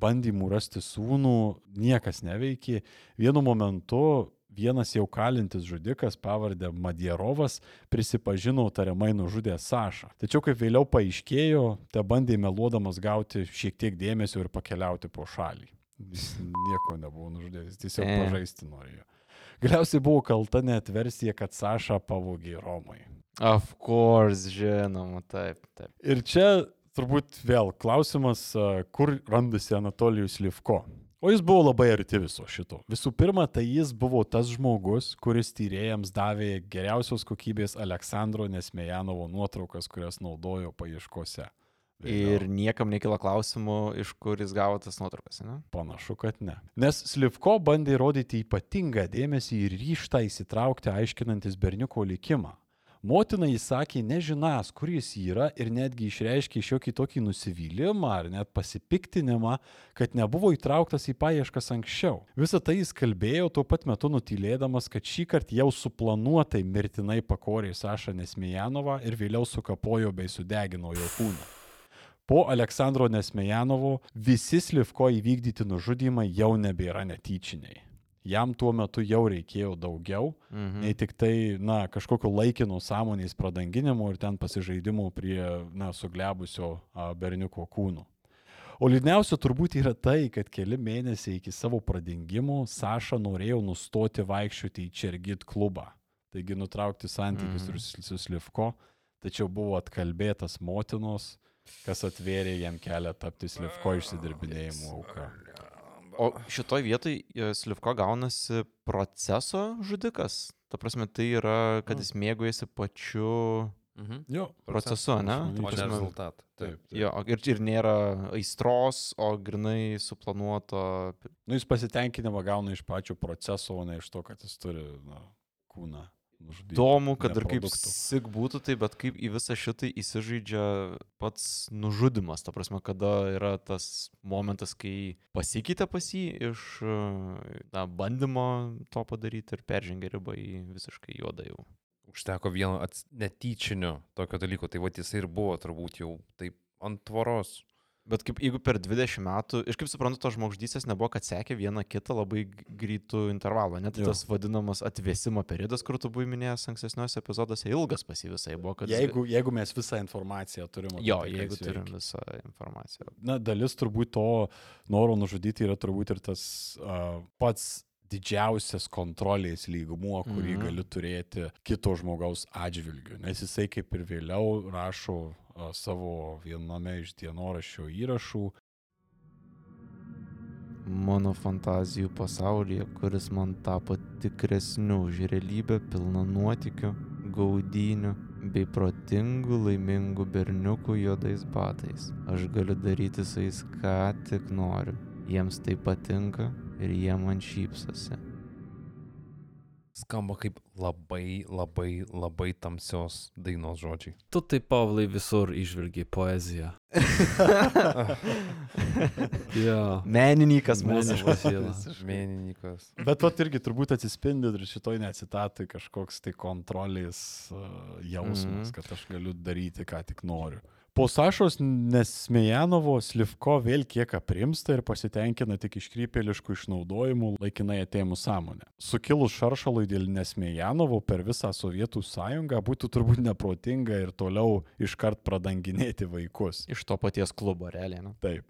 Speaker 3: bandymų rasti sūnų, niekas neveikė. Vienu momentu vienas jau kalintis žudikas pavardę Madierovas prisipažino tariamai nužudė Sašą. Tačiau kaip vėliau paaiškėjo, te bandė meluodamas gauti šiek tiek dėmesio ir pakeliauti po šalį. Jis nieko nebuvo nužudęs, jis tiesiog
Speaker 4: E.
Speaker 3: pažaisti norėjo. Galiausiai buvo kalta net versija, kad Sašą pavogė Romai.
Speaker 4: Of course, žinoma, taip, taip.
Speaker 3: Ir čia turbūt vėl klausimas, kur randasi Anatolijus Livko. O jis buvo labai arti viso šito. Visų pirma, tai jis buvo tas žmogus, kuris tyrėjams davė geriausios kokybės Aleksandro Nesmejanovo nuotraukas, kurias naudojo paieškose. Vėliau.
Speaker 4: Ir niekam nekilo klausimų, iš kur jis gavo tas nuotraukas, ne?
Speaker 3: Panašu, kad ne. Nes Slivko bandė rodyti ypatingą dėmesį ir ryštą įsitraukti aiškinantis berniuko likimą. Motina įsakė nežinas, kur jis yra ir netgi išreiškė šiokį tokį nusivylimą ar net pasipiktinimą, kad nebuvo įtrauktas į paieškas anksčiau. Visą tai jis kalbėjo tuo pat metu nutylėdamas, kad šį kartą jau suplanuotai mirtinai pakorė Sašą Nesmejanovą ir vėliau sukapojo bei sudegino jo kūną. Po Aleksandro Nesmejanovo visi Slivko įvykdyti nužudymai jau nebėra netyčiniai. Jam tuo metu jau reikėjo daugiau,
Speaker 4: Mhm.
Speaker 3: nei tik tai, na, kažkokio laikino sąmonės pradanginimo ir ten pasižaidimo prie, na, suglebusio berniuko kūno. O liūdniausia turbūt yra tai, kad keli mėnesiai iki savo pradingimo Saša norėjo nustoti vaikščioti į Čergit klubą. Taigi nutraukti santykius mm. su Slivko, tačiau buvo atkalbėtas motinos, kas atvėrė jam kelią tapti Slivko išsidirbinėjimo auka.
Speaker 4: O šitoj vietoj e, Slivko gaunasi proceso žudikas. Ta prasme, tai yra, kad jis mėgaujasi pačiu
Speaker 1: Mhm.
Speaker 3: Jo,
Speaker 4: procesu, ne?
Speaker 1: O ne
Speaker 4: prasme,
Speaker 1: rezultatą. Taip.
Speaker 4: Jo, o ir, ir nėra aistros, o grinai suplanuoto.
Speaker 3: Nu, jis pasitenkinimą gauna iš pačio proceso, o ne iš to, kad jis turi na, kūną nužudyti.
Speaker 4: Įdomu, kad ir kaip sik būtų tai, bet kaip į visą šitą įsižaidžia pats nužudimas. Ta prasme, kada yra tas momentas, kai pasikeitė pas jį iš e, na, bandymo to padaryti ir peržengė ribą į visiškai juodą jau.
Speaker 1: Užteko vieno netyčinio tokio dalyko, tai va jisai ir buvo turbūt jau taip ant tvoros.
Speaker 4: Bet kaip jeigu per 20 metų, ir kaip suprantu, tos žmogždystės nebuvo, kad sekė viena kitą labai greitų intervalų. Net
Speaker 3: Jo.
Speaker 4: tas vadinamas atvėsimo periodas, kur tu buvai minėjęs ankstesniuose epizoduose, ilgas pas jį visai buvo. Kad...
Speaker 3: Jeigu, jeigu mes visą informaciją turime.
Speaker 4: Jo, jeigu turim visą informaciją.
Speaker 3: Na, dalis turbūt to noro nužudyti yra turbūt ir tas uh, pats didžiausias kontrolės lygmuo, kurį
Speaker 4: Mhm.
Speaker 3: mhm. gali turėti kito žmogaus atžvilgiu. Nes jisai kaip ir vėliau rašo savo viename iš dienoraščio įrašų,
Speaker 4: Mano fantazijų pasaulyje, kuris man tapo tikresniu už realybę pilną nuotikių, gaudynių bei protingų laimingų berniukų juodais batais. Aš galiu daryti su jais ką tik noriu. Jiems tai patinka ir jie man šypsosi.
Speaker 1: Skamba kaip labai, labai, labai tamsios dainos žodžiai.
Speaker 5: Tu taip, Pavlai, visur išvelgiai poeziją. jo.
Speaker 4: Menininkas mūsų.
Speaker 1: Menininkas.
Speaker 3: Bet vat irgi turbūt atsispindi ir šitoj necitatai kažkoks tai kontrolės uh, jausmas,
Speaker 4: Mhm.
Speaker 3: kad aš galiu daryti, ką tik noriu. Po Sašos Nesmejanovo Slivko vėl kiek aprimsta ir pasitenkina tik iškrypėliškų išnaudojimų laikinai atėmų sąmonę. Sukilus šaršalui dėl Nesmejanovo per visą Sovietų sąjungą būtų turbūt neprotinga ir toliau iškart pradanginėti vaikus.
Speaker 4: Iš to paties klubo, realiai. Nu.
Speaker 3: Taip.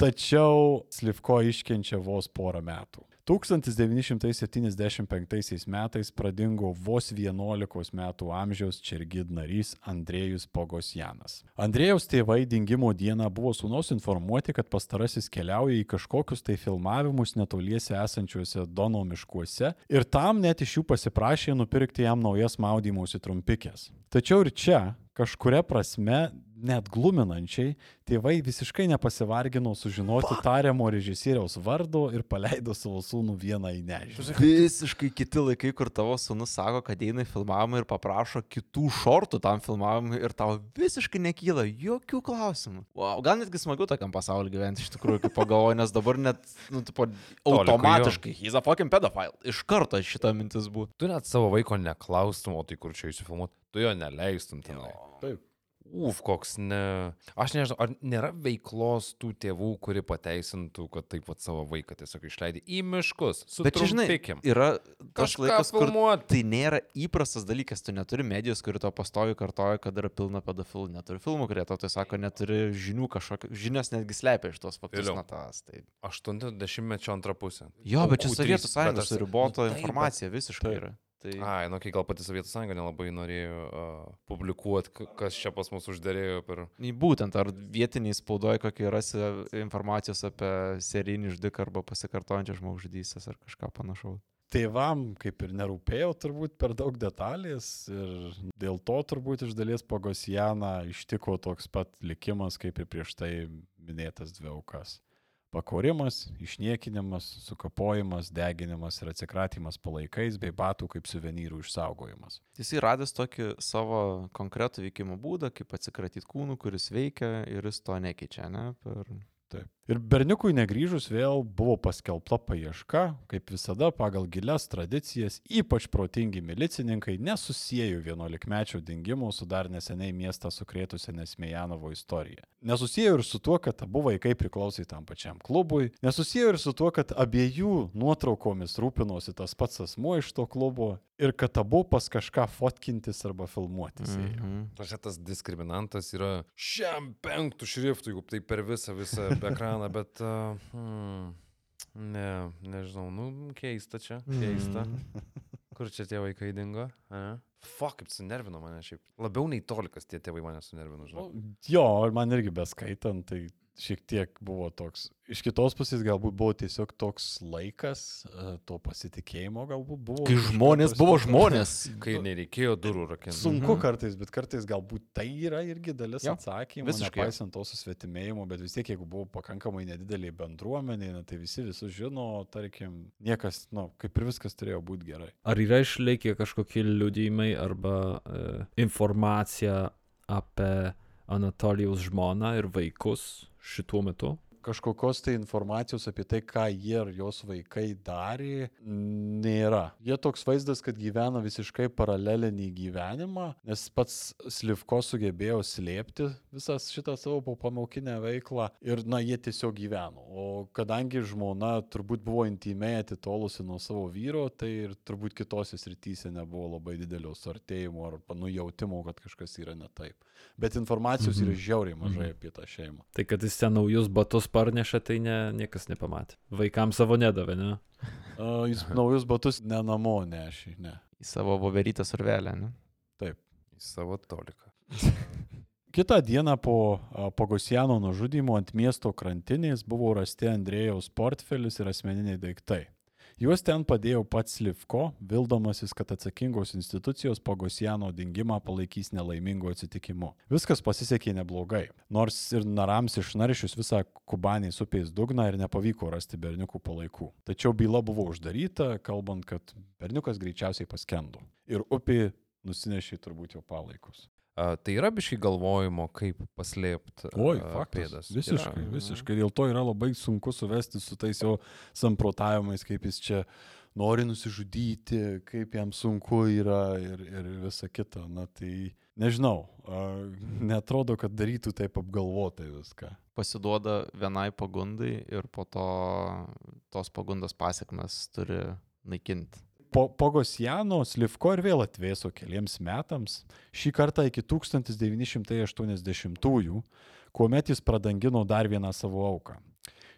Speaker 3: Tačiau Slivko iškenčia vos porą metų. 1975 metais pradingo vos 11 metų amžiaus Čergid narys Andrėjus Pogosjanas. Andrėjaus tėvai dingimo dieną buvo sūnaus informuoti, kad pastarasis keliauja į kažkokius tai filmavimus netoliese esančiuose Dono miškuose ir tam net iš jų pasiprašė nupirkti jam naujas maudymosi trumpikės. Tačiau ir čia kažkuria prasme net gluminančiai, tėvai visiškai nepasivargino sužinoti tariamo režisieriaus vardo ir paleido savo sūnų vieną į nežinią.
Speaker 4: Visiškai kiti laikai, kur tavo sunus sako, kad eina į filmavimą ir paprašo kitų šortų tam filmavimui ir tau visiškai nekyla jokių klausimų. Wow, gal netgi smagu tokiam pasauliu gyventi iš tikrųjų, kaip pagalvoju, nes dabar net, nu, tipo, automatiškai, he's a fucking pedophile. Iš karto šitą mintis būtų.
Speaker 1: Tu net savo vaiko neklaustum, o tai kur čia įsifilmuoti, tu jo neleistum tenai.
Speaker 3: Taip.
Speaker 1: Uf, koks ne. Aš nežinau, ar nėra veiklos tų tėvų, kuri pateisintų, kad taip pat savo vaiką tiesiog išleidai į miškus.
Speaker 4: Bet čia, žinai, yra tas laikas, kur
Speaker 1: filmuot.
Speaker 4: tai nėra įprastas dalykas, tu neturi medijos, kuri to pastovi kartoja, kad yra pilna pedofilų, neturi filmų, kurie to tai sako, neturi žinių kažkokio, žinios netgi slepia iš tos faktus natas. Tai...
Speaker 1: 80-mečio antrą pusę.
Speaker 4: Jo, bet čia
Speaker 1: U3,
Speaker 4: Sovietų sąjungos ribota
Speaker 1: nu
Speaker 4: informacija visiškai
Speaker 3: Taip.
Speaker 4: yra. Tai...
Speaker 1: Ai, nu, kai gal pati Sovietų sąjunga nelabai norėjo uh, publikuoti, kas čia pas mus uždėrėjo per...
Speaker 4: Būtent, ar vietiniai spaudoje kokie rasi informacijos apie serijinį žudiką arba pasikartojančią žmogžudystės ar kažką panašaus.
Speaker 3: Tėvam kaip ir nerūpėjo turbūt per daug detalės ir dėl to turbūt iš dalies Pagosijaną ištiko toks pat likimas kaip ir prieš tai minėtas dvi aukas. Pakorimas, išniekinimas, sukapojimas, deginimas ir atsikratymas palaikais bei batų kaip suvenyrų išsaugojimas.
Speaker 4: Jisai radęs tokį savo konkretų veikimo būdą, kaip atsikratyti kūnų, kuris veikia ir jis to nekeičia, ne? Per...
Speaker 3: Taip. Ir berniukui negryžus vėl buvo paskelbta paieška, kaip visada pagal gilias tradicijas, ypač protingi milicininkai nesusijėjo 11-mečio dingimo su dar neseniai miestą sukrėtusią Nesmejanovo istoriją. Nesusijėjo ir su tuo, kad abu vaikai priklausė tam pačiam klubui, nesusijėjo ir su tuo, kad abiejų nuotraukomis rūpinosi tas pats asmuo iš to klubo ir kad abu pas kažką fotkintis arba filmuotis. ėjo.
Speaker 4: Mhm.
Speaker 1: Aš tas diskriminantas yra šiam penktų šriftų, jeigu tai per visą, visą ekraną, bet... Uh, hmm, ne, nežinau, nu, keista čia, keista. Kur čia tie vaikai dingo? A? Fuck, kaip sunervino mane šiaip. Labiau nei tolikas tie tėvai mane sunervino, žinau.
Speaker 3: Nu, Jo, man irgi beskaitant, tai šiek tiek buvo toks. Iš kitos pusės galbūt buvo tiesiog toks laikas, e, to pasitikėjimo galbūt buvo.
Speaker 4: Kai žmonės buvo žmonės.
Speaker 1: Kai nereikėjo durų rakinti.
Speaker 3: Sunku kartais, bet kartais galbūt tai yra irgi dalis
Speaker 4: Jo,
Speaker 3: atsakymų,
Speaker 4: visiškai.
Speaker 3: nepaisant to susvetimėjimo, bet vis tiek, jeigu buvo pakankamai nedidelė bendruomenė, na, tai visi visus žino, tarkim, niekas, na, nu, kaip ir viskas turėjo būti gerai.
Speaker 5: Ar yra išlikę kažkokie liudijimai arba e, informacija apie Anatolijos žmoną ir vaikus šituo metu?
Speaker 3: kažkokios tai informacijos apie tai, ką jie ir jos vaikai darė, nėra. Jie toks vaizdas, kad gyvena visiškai paralelinį gyvenimą, nes pats Slivko sugebėjo slėpti visą šitą savo pamaukinę veiklą ir, na, jie tiesiog gyveno. O kadangi žmona turbūt buvo intimiai atitolusi nuo savo vyro, tai ir turbūt kitose srityse nebuvo labai didelio suartėjimo ar nujautimo, kad kažkas yra ne taip. Bet informacijos
Speaker 5: Mhm.
Speaker 3: yra žiauriai mažai apie tą šeimą.
Speaker 5: Tai kad jis ten naujus batus parneša, tai ne, niekas nepamatė. Vaikams savo nedavė, ne?
Speaker 3: A, Jis naujus batus ne namo nešė, ne.
Speaker 4: Į savo voverytę survelę, ne?
Speaker 3: Taip.
Speaker 1: Į savo toliką.
Speaker 3: Kitą dieną po a, Pogosiano nužudymo ant miesto krantinės buvo rasti Andrėjaus portfelis ir asmeniniai daiktai. Juos ten padėjo pats Livko, vildamasis, kad atsakingos institucijos Pogosiano dingimą palaikys nelaimingo atsitikimu. Viskas pasisekė neblogai. Nors ir narams išnaršius visą Kubanės upės dugną ir nepavyko rasti berniukų palaikų. Tačiau byla buvo uždaryta, kalbant, kad berniukas greičiausiai paskendo. Ir upė nusinešė turbūt jo palaikus.
Speaker 1: A, tai yra biškai galvojimo, kaip paslėpti pėdas.
Speaker 3: Visiškai,
Speaker 1: Yra.
Speaker 3: visiškai. Dėl to yra labai sunku suvesti su tais jo samprotavimais, kaip jis čia nori nusižudyti, kaip jam sunku yra ir, ir visa kita. Na tai nežinau, a, netrodo, kad darytų taip apgalvotai viską.
Speaker 4: Pasiduoda vienai pagundai ir po to tos pagundos pasiekmes turi naikinti.
Speaker 3: Po Pogosjano Slivko ir vėl atvėso keliems metams, šį kartą iki 1980-ųjų, kuomet jis pradangino dar vieną savo auką.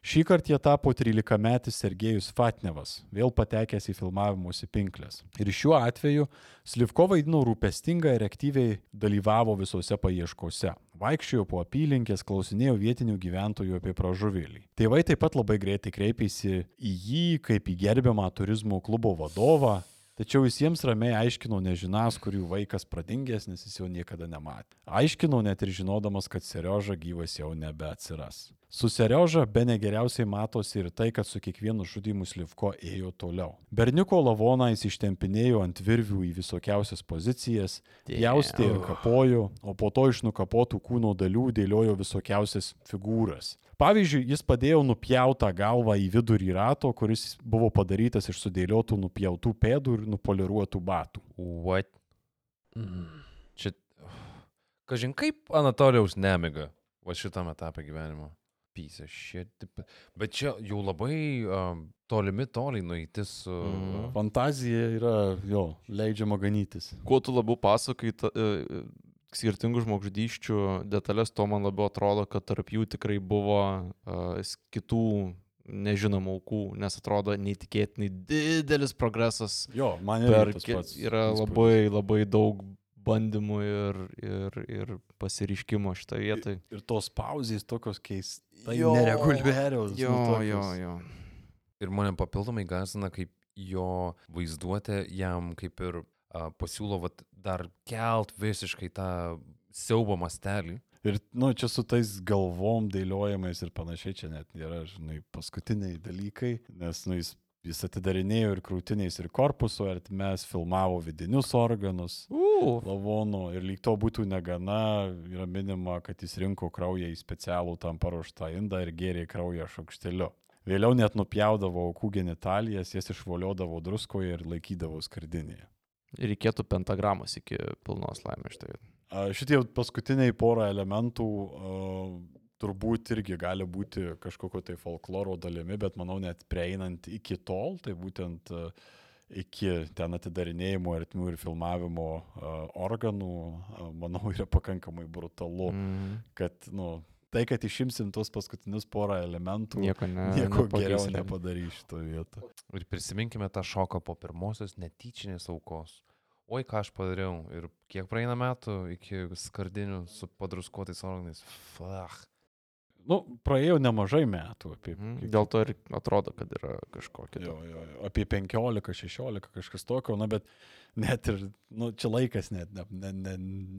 Speaker 3: Šį kartą jie tapo 13-metis Sergejus Fatnevas, vėl patekęs į filmavimuose pinklės. Ir šiuo atveju Slivko vaidino rūpestingą ir aktyviai dalyvavo visose paieškose. Vaikščiojo po apylinkės, klausinėjo vietinių gyventojų apie pražuvėlį. Tėvai taip pat labai greitai kreipėsi į jį kaip į gerbiamą turizmo klubo vadovą, Tačiau jis jiems ramiai aiškino nežinas, kur jų vaikas pradingęs, nes jis jo niekada nematė. Aiškino net ir žinodamas, kad Serioža gyvas jau nebeatsiras. Su Serioža be negeriausiai matosi ir tai, kad su kiekvienu žudimu Slivko ėjo toliau. Berniuko lavoną jis ištempinėjo ant virvių į visokiausias pozicijas, jaustė ir kapojo, o po to iš nukapotų kūno dalių dėliojo visokiausias figūras. Pavyzdžiui, jis padėjo nupjautą galvą į vidurį rato, kuris buvo padarytas iš sudėliotų nupjautų pėdų ir nupoliruotų batų.
Speaker 1: What?
Speaker 5: Mm.
Speaker 1: Čia. Kažin kaip Anatolijaus nemiga va šitame etape gyvenimo. Pysa šit. Bet čia jau labai um, tolimi toliai nueiti su...
Speaker 4: Mhm.
Speaker 3: Fantazija yra jo, leidžiama ganytis.
Speaker 4: Kuo tu labiau pasakai ta, e, skirtingų žmogžudyščių detalės, to man labiau atrodo, kad tarp jų tikrai buvo uh, kitų nežinomų aukų, nes atrodo neįtikėtinai didelis progresas.
Speaker 3: Jo, man
Speaker 4: Per,
Speaker 3: pats
Speaker 4: yra labai, labai daug bandymų ir, ir, ir pasiriškimo šitą vietą.
Speaker 3: Ir tos pauzės tokios keistai
Speaker 4: Jo,
Speaker 3: nereguliarios. nu,
Speaker 4: Jo,
Speaker 3: tokios.
Speaker 4: jo, jo.
Speaker 1: Ir mane papildomai gazina, kaip jo vaizduotė jam kaip ir pasiūlo vat, dar kelt visiškai tą siaubo mastelį.
Speaker 3: Ir, nu, čia su tais galvom dėliojimais ir panašiai, čia net nėra, žinai, paskutiniai dalykai, nes, nu, jis, jis atidarinėjo ir krūtiniais, ir korpuso, ir mes filmavo vidinius organus.
Speaker 4: U,
Speaker 3: Lavono ir lyg to būtų negana, yra minima, kad jis rinko kraują į specialų tam paruoštą indą ir gėrė kraują šaukšteliu. Vėliau net nupjaudavo aukų genitalijas, jas išvoliodavo druskoje ir laikydavo skardinėje.
Speaker 4: Reikėtų pentagramos iki pilnos laimės štai.
Speaker 3: Šitie paskutiniai porą elementų turbūt irgi gali būti kažkokio tai folkloro dalimi, bet manau net prieinant iki tol, tai būtent iki ten atidarinėjimo ertmių ir filmavimo organų, manau, yra pakankamai brutalu,
Speaker 4: Mm,
Speaker 3: kad, nu, tai, kad išimsim tuos paskutinius porą elementų,
Speaker 4: nieko ne,
Speaker 3: nieko geriau nepadarys šitoje vietoje.
Speaker 1: Ir prisiminkime tą šoką po pirmosios netyčinės aukos. Oi, ką aš padariau ir kiek praeina metų iki skardinių su padruskuotais organais. Fah.
Speaker 3: Nu, praėjo nemažai metų. Apie,
Speaker 4: Mhm,
Speaker 3: kiek-
Speaker 4: Dėl to ir atrodo, kad yra kažkokia.
Speaker 3: Jo, jo, jo, apie 15-16 kažkas tokio, na bet net ir, nu, čia laikas net ne, ne, ne,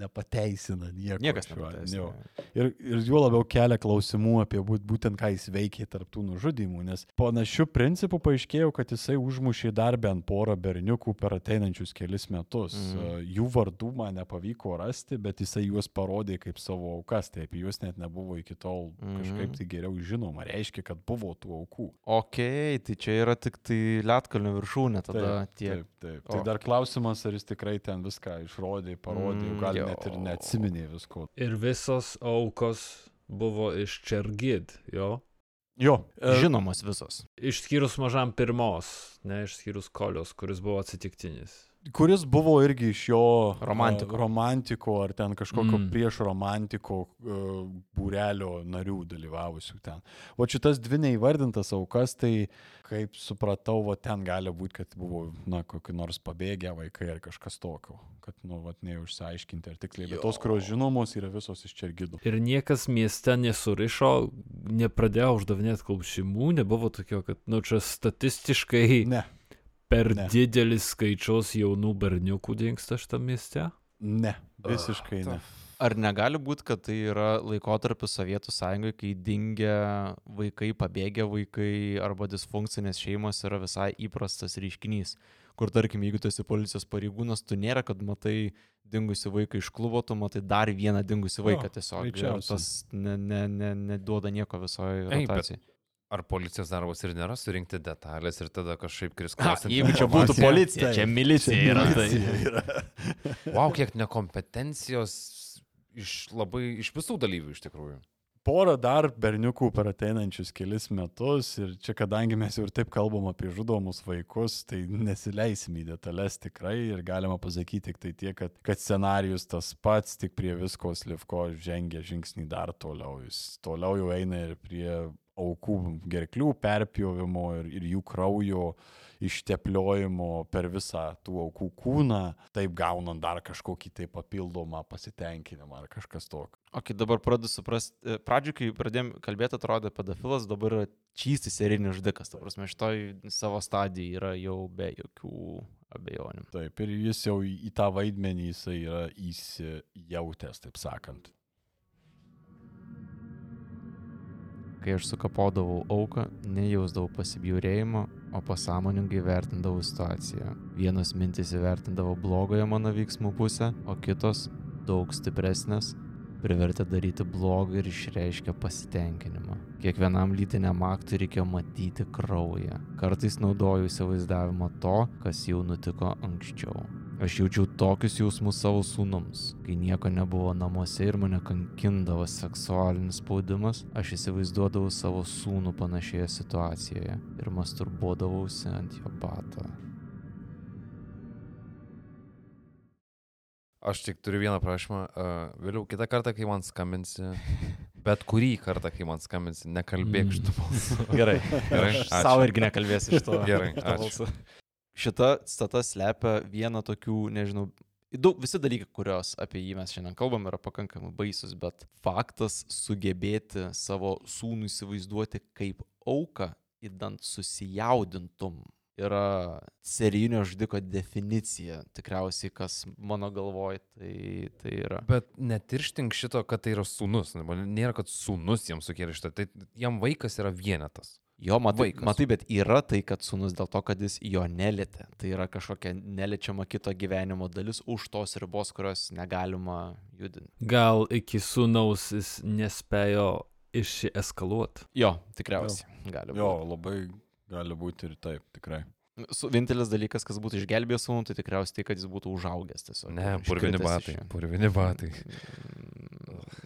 Speaker 3: nepateisina nieko.
Speaker 4: Niekas nepateisina.
Speaker 3: Jo. Ir, ir juo labiau kelia klausimų apie būt, būtent ką jis veikė tarptų nužudimų, nes panašių principų paaiškėjo, kad jisai užmušė dar bent porą berniukų per ateinančius kelis metus. Mm. Jų vardų man nepavyko rasti, bet jisai juos parodė kaip savo aukas, tai apie juos net nebuvo iki tol
Speaker 4: Mhm.
Speaker 3: kažkaip tai geriau žinoma. Reiškia, kad buvo tų aukų.
Speaker 4: Ok, tai čia yra tik tai Lietkalnio viršūnė tada
Speaker 3: Taip,
Speaker 4: tiek.
Speaker 3: taip, taip. Tai
Speaker 4: O.
Speaker 3: dar klausimas, ar jis tikrai ten viską išrodė, parodė,
Speaker 4: Mm,
Speaker 3: gal
Speaker 4: jo.
Speaker 3: net ir neatsiminė visko.
Speaker 5: Ir visos aukos buvo iš Čergid, jo.
Speaker 3: Jo, e,
Speaker 4: Žinomos visos.
Speaker 5: Išskyrus mažam pirmos, ne išskyrus kolios, kuris buvo atsitiktinis.
Speaker 3: Kuris buvo irgi iš jo
Speaker 4: Romantiko.
Speaker 3: romantiko ar ten kažkokio
Speaker 5: Mm.
Speaker 3: prieš romantiko būrelio narių dalyvavusių ten. O šitas dvi neįvardintas aukas, tai kaip supratau, va ten gali būti, kad buvo, na, kokie nors pabėgę vaikai ar kažkas tokio, kad, nu, va, neužsiaiškinti ar tiksliai, bet tos, kurios žinomos, yra visos iš Čergidų.
Speaker 5: Ir niekas mieste nesurišo, nepradėjo uždavinėti klausimų, nebuvo tokio, kad, nu, čia statistiškai
Speaker 3: Ne,
Speaker 5: per
Speaker 3: ne.
Speaker 5: didelis skaičius jaunų berniukų dinksta šitame mieste.
Speaker 3: ne, visiškai ne.
Speaker 4: Ar negali būti, kad tai yra laikotarpis Sovietų sąjungoje, kai dingia vaikai, pabėgę vaikai arba disfunkcinės šeimos yra visai įprastas reiškinys? Kur tarkim, jeigu tu esi policijos pareigūnas, tu nėra, kad matai dingusi vaiką iš klubo, tu matai dar vieną dingusi vaiką tiesiog.
Speaker 3: Greičiausiai.
Speaker 4: tas ne, ne, ne, neduoda nieko visoje rotacijai.
Speaker 1: Ar policijos darbas ir nėra surinkti detalės ir tada kažkaip
Speaker 4: Ha,
Speaker 1: krisklausyti?
Speaker 4: jeigu čia būtų policija, čia milicija
Speaker 3: čia
Speaker 4: yra. Tai.
Speaker 3: milicija yra.
Speaker 1: Wow, kiek nekompetencijos iš labai, iš visų dalyvių iš tikrųjų.
Speaker 3: Porą dar berniukų per ateinančius kelis metus ir čia kadangi mes jau ir taip kalbam apie žudomus vaikus, tai nesileisim į detalės tikrai ir galima pasakyti tik tai tiek, kad, kad scenarius tas pats, tik prie visko Slivko žengia žingsnį dar toliau. Jis toliau jau eina ir prie aukų gerklių perpjovimo ir, ir jų kraujo ištepliojimo per visą tų aukų kūną, taip gaunant dar kažkokį tai papildomą pasitenkinimą ar kažkas tokio.
Speaker 4: O kai dabar pradedu suprasti, pradžioje, kai pradėjom kalbėti, atrodė pedofilas, dabar yra čystis serijinis žudikas. Ta prasme, šitoj savo stadijai yra jau be jokių abejonių.
Speaker 3: Taip, ir jis jau į tą vaidmenį jisai yra įsijautęs, taip sakant.
Speaker 4: Kai aš sukapodavau auką, nejausdavau pasibjaurėjimo, o pasąmoningai vertindavau situaciją. Vienos mintys įvertindavo blogąją mano veiksmų pusę, o kitos, daug stipresnės, privertė daryti blogą ir išreiškė pasitenkinimą. Kiekvienam lytiniam aktui reikėjo matyti kraują. Kartais naudojau įsivaizdavimą to, kas jau nutiko anksčiau. Aš jaučiau tokius jausmus savo sūnums. Kai nieko nebuvo namuose ir mane kankindavo seksualinis spaudimas, aš įsivaizduodavau savo sūnų panašioje situacijoje ir masturbuodavausi ant jo bato.
Speaker 1: Aš tik turiu vieną prašymą. Vėliau kitą kartą, kai man skambinsi, bet kurį kartą, kai man skambinsi, nekalbėk
Speaker 4: Mm.
Speaker 1: šitų balsų.
Speaker 4: Gerai,
Speaker 1: Gerai,
Speaker 4: savo irgi nekalbėsiu iš to.
Speaker 1: Gerai, ačiū.
Speaker 4: Šita stata slepia vieną tokių, nežinau, daug, visi dalykai, kurios apie jį mes šiandien kalbam, yra pakankamai baisus, bet faktas sugebėti savo sūnų įsivaizduoti kaip auką, įdant susijaudintum, yra serijinio žudiko definicija. Tikriausiai, kas mano galvoj, tai, tai yra.
Speaker 1: Bet netirštink šito, kad tai yra sūnus. Nėra, kad sūnus jiems sukėlė šitą. Tai jam vaikas yra vienetas.
Speaker 4: Jo, matai,
Speaker 1: Vaikas.
Speaker 4: matai, bet yra tai, kad sunus dėl to, kad jis jo nelėtė. Tai yra kažkokia neliečiama kito gyvenimo dalis už tos ribos, kurios negalima judinti.
Speaker 5: Gal iki sūnaus jis nespėjo išeskaluoti.
Speaker 4: Jo, tikriausiai. Gali
Speaker 3: Jo,
Speaker 4: būti.
Speaker 3: labai gali būti ir taip, tikrai.
Speaker 4: Su, vienintelis dalykas, kas būtų išgelbėjęs sūnų, tai tikriausiai tai, kad jis būtų užaugęs tiesiog.
Speaker 1: Ne, purvini
Speaker 4: iš
Speaker 1: batai.
Speaker 4: jo.
Speaker 1: Purvini batai.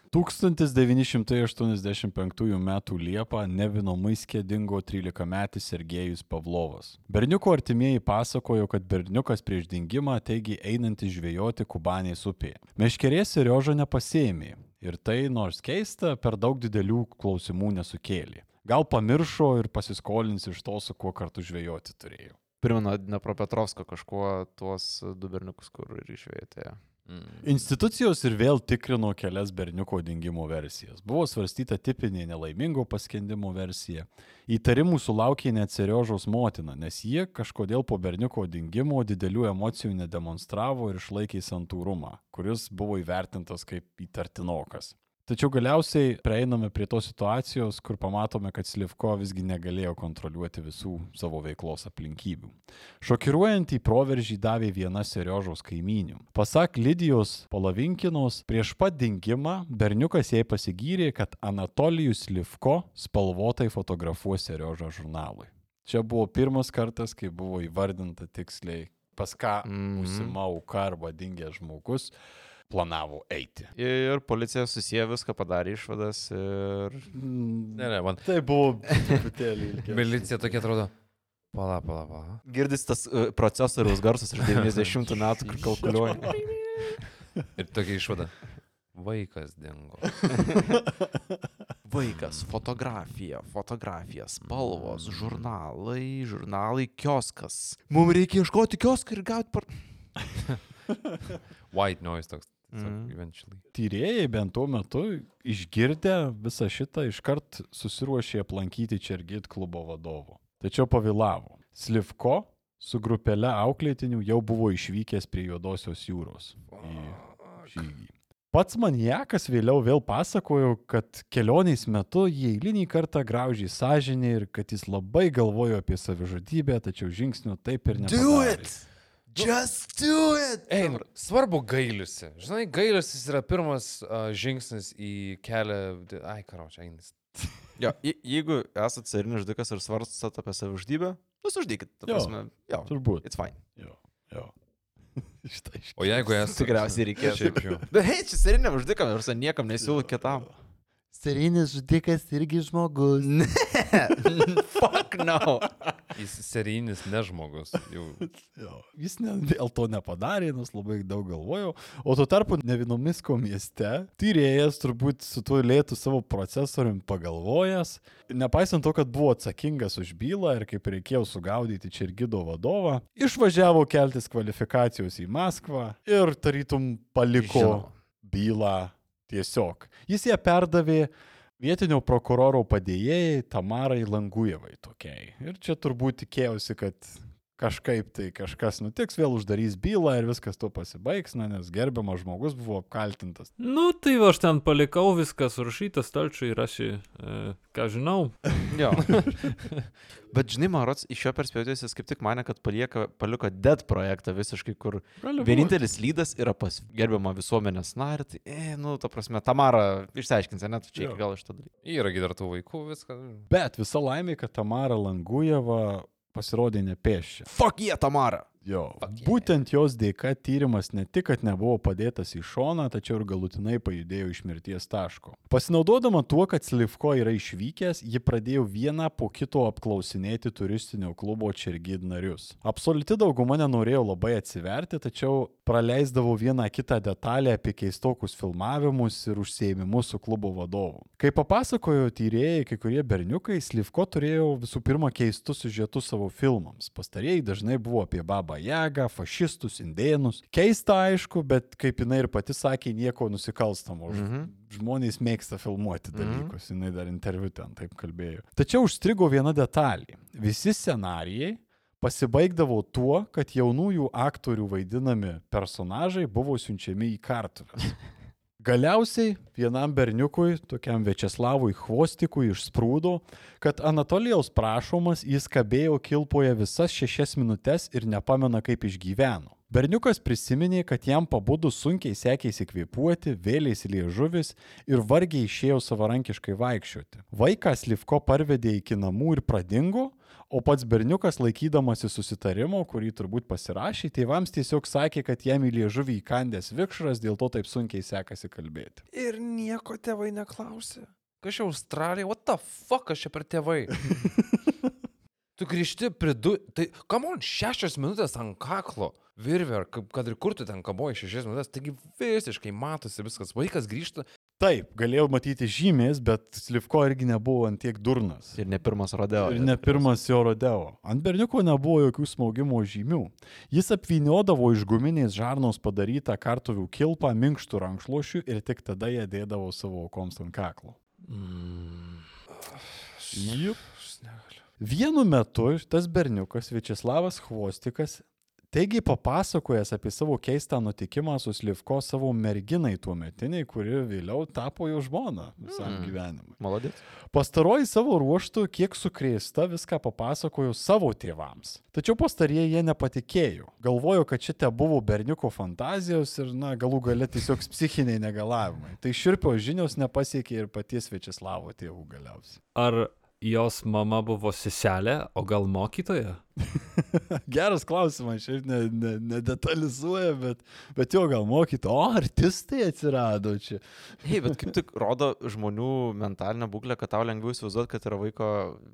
Speaker 4: Mm,
Speaker 3: 1985 m. Liepą nevinomaiskė dingo 13-metis Sergejus Pavlovas. Berniuko artimieji pasakojo, kad berniukas prieš dingimą teigi einantis žvejoti Kubanės upėje. Meškerės Serioža nepasėmė ir tai, nors keista, per daug didelių klausimų nesukėlė. Gal pamiršo ir pasiskolins iš to, su kuo kartu žvejoti turėjo.
Speaker 4: Primena Dnepropetrovsko kažkuo tuos du berniukus, kur ir išvėjate.
Speaker 1: Mm.
Speaker 3: Institucijos ir vėl tikrino kelias berniuko dingimo versijas. Buvo svarstyta tipinė nelaimingo paskendimo versija. Įtarimų sulaukė net Seriožos motina, nes jie kažkodėl po berniuko dingimo didelių emocijų nedemonstravo ir išlaikė santūrumą, kuris buvo įvertintas kaip įtartinokas. Tačiau galiausiai prieiname prie tos situacijos, kur pamatome, kad Slivko visgi negalėjo kontroliuoti visų savo veiklos aplinkybių. Šokiruojantį proveržį davė viena Seriožos kaiminių. Pasak Lydijos Palavinkinos, prieš pat dingimą berniukas jai pasigyrė, kad Anatolijus Livko spalvotai fotografuos Seriožą žurnalui. Čia buvo pirmas kartas, kai buvo įvardinta tiksliai, pas ką
Speaker 4: Mhm.
Speaker 3: būsima auka arba dingęs žmogus planavo eiti.
Speaker 4: Ir policija susiję viską, padarė išvadas ir...
Speaker 1: Ne, ne, man.
Speaker 3: Tai buvo truputėlį.
Speaker 1: Milicija tokia atrodo. Pala, pala, pala.
Speaker 4: Girdis tas uh, procesoriaus garsas iš 90 metų, kur kalkuliuoja.
Speaker 1: Ir tokia išvada. Vaikas dingo.
Speaker 4: Vaikas, fotografija, fotografija, spalvos, žurnalai, žurnalai, kioskas. Mums reikia ieškoti kioską ir gauti par...
Speaker 1: White noise toks. Mm. Eventually.
Speaker 3: Tyrėjai bent tuo metu išgirdę visą šitą iškart susiruošė aplankyti Čergit klubo vadovo. Tačiau pavėlavo. Slivko su grupelė auklėtinių jau buvo išvykęs prie Juodosios jūros į žygį. Pats maniakas vėliau vėl pasakojo, kad kelionės metu jį eilinį kartą graužė sąžinė ir kad jis labai galvojo apie savižudybę, tačiau žingsnių taip ir nepadarė.
Speaker 4: Just do it!
Speaker 1: Ei, svarbu gailiusi. Žinai, gailiusis yra pirmas uh, žingsnis į kelią. Ai, karo, čia einis.
Speaker 4: Jo, je- jeigu esate serinis žudikas ir svarstat apie savižudybę, nusižudykit.
Speaker 3: Jo.
Speaker 4: Jo,
Speaker 3: Turbūt.
Speaker 4: it's fine.
Speaker 3: Jo, jo.
Speaker 1: O jeigu esi...
Speaker 4: Tikriausiai reikėtų.
Speaker 1: Šiaip jau.
Speaker 4: Bet hei, čia seriniam žudikam, ir niekam nesiūlau kitam.
Speaker 3: Serinis žudikas irgi žmogus.
Speaker 4: Fuck no.
Speaker 1: Jis serijinis nežmogus. Jau.
Speaker 3: Jo, jis ne, dėl to nepadarė, nes labai daug galvojau. O tuo tarpu Nevinomisko mieste tyrėjas turbūt su tuo lėtu savo procesoriumi pagalvojęs, nepaisant to, kad buvo atsakingas už bylą ir kaip reikėjo sugaudyti Čergido vadovą, išvažiavo keltis kvalifikacijos į Maskvą ir tarytum paliko
Speaker 4: Žinoma.
Speaker 3: bylą tiesiog. Jis ją perdavė vietinio prokuroro padėjėjai Tamarai Langujevai tokiai. Ir čia turbūt tikėjausi, kad kažkaip tai kažkas nutiks, vėl uždarys bylą ir viskas tuo pasibaigs, na, nes gerbiamas žmogus buvo apkaltintas.
Speaker 5: Nu, tai va, aš ten palikau viską surašytą stalčiui ir aš, e, ką žinau,
Speaker 4: Jo. Bet žinai, man rods, iš jo perspektyvos jis kaip tik mane, kad palieka, paliko Dead projektą visiškai, kur
Speaker 3: Gali
Speaker 4: vienintelis lydas yra pas gerbiamą visuomenės narį. Tai, e, nu, ta prasme, Tamara išsiaiškins, ne, tu čia iki galo iš to dalyko.
Speaker 1: Yra gi dar tų vaikų, viską.
Speaker 3: Bet visa laimė, kad Tamara Langujeva pasirodė nepėščia.
Speaker 4: Fuck jie, yeah, Tamara!
Speaker 3: Jo,
Speaker 4: Fuck yeah.
Speaker 3: būtent jos dėka tyrimas ne tik, kad nebuvo padėtas į šoną, tačiau ir galutinai pajudėjo iš mirties taško. Pasinaudodama tuo, kad Slivko yra išvykęs, ji pradėjo vieną po kito apklausinėti turistinio klubo Čergid narius. Absoliuti dauguma nenorėjo labai atsiverti, tačiau praleisdavo vieną kitą detalę apie keistokus filmavimus ir užsieimimus su klubo vadovu. Kaip papasakojo tyrėjai, kai kurie berniukai, Slivko turėjo visų pirma keistus siužetus savo filmams. Pastarieji dažnai buvo apie babą jagą, fašistus, indėnus. Keista aišku, bet kaip jinai ir pati sakė, nieko nusikalstamo. Mhm. Žmonės mėgsta filmuoti dalykus, mhm. jinai dar interviu ten taip kalbėjo. Tačiau užstrigo viena detalė. Visi scenarijai pasibaigdavo tuo, kad jaunųjų aktorių vaidinami personažai buvo siunčiami į kartuves. Galiausiai vienam berniukui, tokiam Večeslavui Hvostikui, išsprūdo, kad Anatolijaus prašomas jis kabėjo kilpoje visas šešias minutės ir nepamena, kaip išgyveno. Berniukas prisiminė, kad jam pabudus sunkiai sekėsi kvėpuoti, vėliais liežuvis ir vargiai išėjo savarankiškai vaikščioti. Vaikas Livko parvedė iki namų ir pradingo, o pats berniukas laikydamasi susitarimo, kurį turbūt pasirašė, tėvams tiesiog sakė, kad jam į liežuvį įkandęs vikšras, dėl to taip sunkiai sekasi kalbėti.
Speaker 1: Ir nieko tėvai neklausė. Kas čia Australija? What the fuck, aš čia per tėvai? tu grįžti pridu... Tai, kam on, šešios minutės ant kaklo. Kaip- kad ir kur tu ten kaboji šešias minutės, taigi visiškai matosi viskas. Vaikas grįžta.
Speaker 3: Taip, galėjau matyti žymės, bet Slivko irgi nebuvo ant tiek durnas.
Speaker 4: Ir ne pirmas rodeo.
Speaker 3: Ir ne pirmas jo rodeo. Ant berniuko nebuvo jokių smaugimo žymių. Jis apvyniodavo iš guminės žarnos padarytą kartuvių kilpą minkštų rankšluošių ir tik tada ją dėdavo savo aukoms ant kaklo.
Speaker 4: Mm.
Speaker 3: Jup. Vienu metu tas berniukas Večeslavas Hvostikas Taigi papasakojęs apie savo keistą nutikimą su Slivko savo merginai tuo metiniai, kuri vėliau tapo jo žmona visam mm. gyvenimui.
Speaker 4: Malodės.
Speaker 3: Pastaroji savo ruoštų, kiek sukrėsta, viską papasakojo savo tėvams. Tačiau pastarieji jie nepatikėjo. Galvojo, kad šitie buvo berniuko fantazijos ir, na, galų gale tiesiog psichiniai negalavimai. Tai širpio žinios nepasiekė ir paties Večeslavo tėvų galiausiai.
Speaker 5: ar jos mama buvo seselė, o gal mokytoja?
Speaker 3: Geras klausimas, šiaip ne- ne- nedetalizuoja, bet, bet jo gal mokyti, o artistai atsirado čia.
Speaker 4: Hei, bet kaip tik rodo žmonių mentalinę būklę, kad tau lengviau įsivaizduoti, kad yra vaiko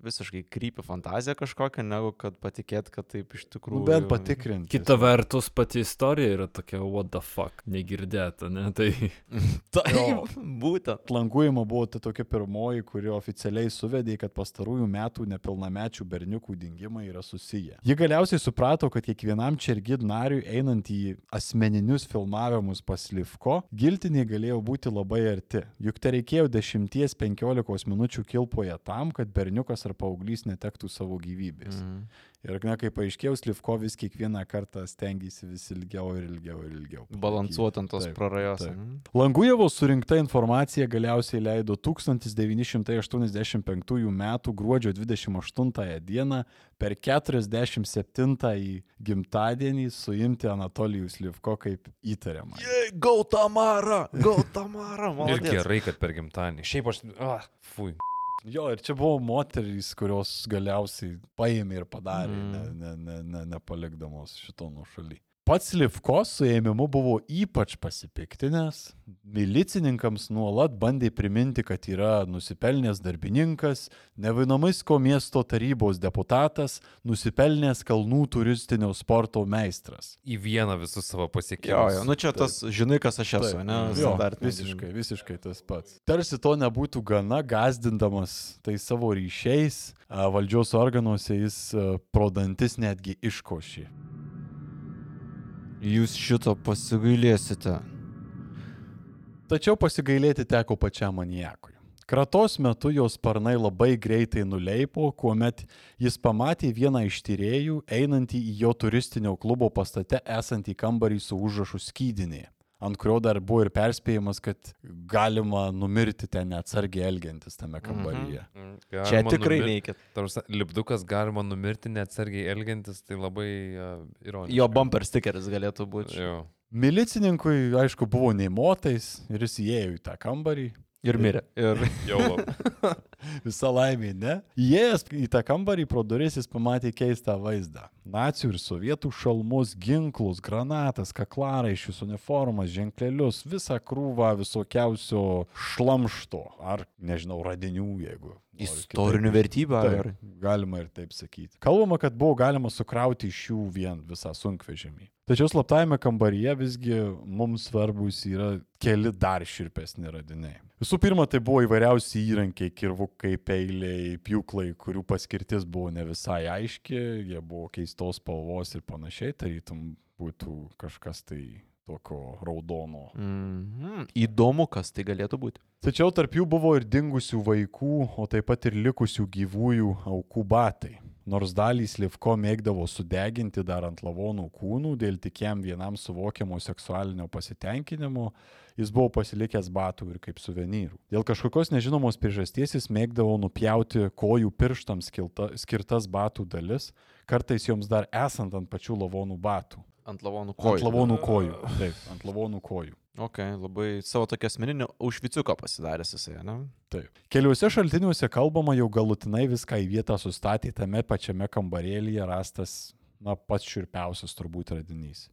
Speaker 4: visiškai krypi fantazija kažkokia, negu kad patikėt, kad taip iš
Speaker 3: Nu,
Speaker 4: tikrųjų.
Speaker 3: bent patikrinti.
Speaker 5: Kita vertus, pati istorija yra tokia, what the fuck, negirdėta, ne? Tai
Speaker 4: Taip, būtent.
Speaker 3: Langujimo buvo ta tokia pirmoji, kuri oficialiai suvedė, kad pastarųjų metų nepilnamečių berniukų dingimai yra susiję. Ji galiausiai suprato, kad kiekvienam Čergid nariui einant į asmeninius filmavimus pas Livko, giltiniai galėjo būti labai arti. Juk tai reikėjo 10-15 minučių kilpoje tam, kad berniukas ar paauglys netektų savo gyvybės.
Speaker 4: Mm.
Speaker 3: Ir, na, kaip paaiškėjo, Livko vis kiekvieną kartą stengiasi vis ilgiau ir ilgiau ir ilgiau.
Speaker 4: Balansuoti ant tos prarajos. ane?
Speaker 3: Langujevo surinkta informacija galiausiai leido 1985 m. gruodžio 28 d. per 47-ąjį gimtadienį suimti Anatolijus Livko kaip įtariamą.
Speaker 4: Go Tamara! Go Tamara!
Speaker 1: Ir gerai, kad per gimtadienį. Šiaip aš... Ah, fui.
Speaker 3: Jo, ir čia buvo moterys, kurios galiausiai paėmė ir padarė,
Speaker 4: Mm.
Speaker 3: ne, ne, ne, ne, nepalikdamos šito nušaly. Pats Livko suėmimu buvo ypač pasipiktinęs. Milicininkams nuolat bandė priminti, kad yra nusipelnęs darbininkas, Nevainomisko miesto tarybos deputatas, nusipelnęs kalnų turistinio sporto meistras.
Speaker 1: Į vieną visus savo
Speaker 4: Jo,
Speaker 1: pasiekimus.
Speaker 4: jo, nu čia tas, žinai, kas aš esu,
Speaker 3: Taip.
Speaker 4: ne?
Speaker 3: Jo, visiškai, visiškai tas pats. Tarsi to nebūtų gana, gazdindamas tai savo ryšiais, valdžios organuose jis a, pro dantis netgi iškošė.
Speaker 4: Jūs šito pasigailėsite.
Speaker 3: Tačiau pasigailėti teko pačiam manijakui. Kratos metu jos sparnai labai greitai nuleipo, kuomet jis pamatė vieną iš tyriejų einantį į jo turistinio klubo pastate esantį kambarį su užrašu skydinė, ant kurio dar buvo ir perspėjimas, kad galima numirti ten neatsargiai elgiantis tame kambaryje.
Speaker 1: Mm,
Speaker 4: Čia
Speaker 1: galima
Speaker 4: tikrai
Speaker 1: numir-
Speaker 4: neikit.
Speaker 1: Tarsi, lipdukas galima numirti neatsargiai elgiantis, tai labai uh, ironiška.
Speaker 4: Jo bumper stickeris galėtų būti.
Speaker 1: Jo.
Speaker 3: Milicininkui, aišku, buvo nei motais ir jis įėjo į tą kambarį.
Speaker 4: Ir mirė. Ir
Speaker 1: Jau.
Speaker 3: Visa laimė, ne? Įėjęs į tą kambarį pro duris jis pamatė keistą vaizdą. Nacijų ir sovietų šalmus, ginklus, granatas, kaklaraiščius, uniformas, ženklelius, visą krūvą visokiausio šlamšto ar, nežinau, radinių, jeigu.
Speaker 4: Istorinių vertybių. Ar...
Speaker 3: Galima ir taip sakyti. Kalbama, kad buvo galima sukrauti iš jų vien visą sunkvežimį. Tačiau slaptajame kambaryje visgi mums svarbus yra keli dar širpesni radiniai. Visų pirma, tai buvo įvairiausi įrankiai, kirvukai, peiliai, pjūklai, kurių paskirtis buvo ne visai aiški, jie buvo keistos spalvos ir panašiai, tarytum būtų kažkas tai tokio raudono
Speaker 4: Mhm. Įdomu, kas tai galėtų būti.
Speaker 3: Tačiau tarp jų buvo ir dingusių vaikų, o taip pat ir likusių gyvųjų aukų batai. Nors dalys Livko mėgdavo sudeginti dar ant lavonų kūnų dėl tik jam vienam suvokiamo seksualinio pasitenkinimo, jis buvo pasilikęs batų ir kaip suvenyrų. Dėl kažkokios nežinomos priežasties jis mėgdavo nupjauti kojų pirštams skilta, skirtas batų dalis, kartais joms dar esant ant pačių lavonų batų.
Speaker 4: Ant lavonų
Speaker 3: Ant
Speaker 4: kojų.
Speaker 3: lavonų kojų. Taip, ant lavonų kojų.
Speaker 4: Ok, labai savo tokį asmeninį užviciuką pasidaręs jisai, ne?
Speaker 3: Taip. Keliuose šaltiniuose kalbama, jau galutinai viską į vietą sustatė tame pačiame kambarėlyje rastas, na, pats širpiausias turbūt radinys.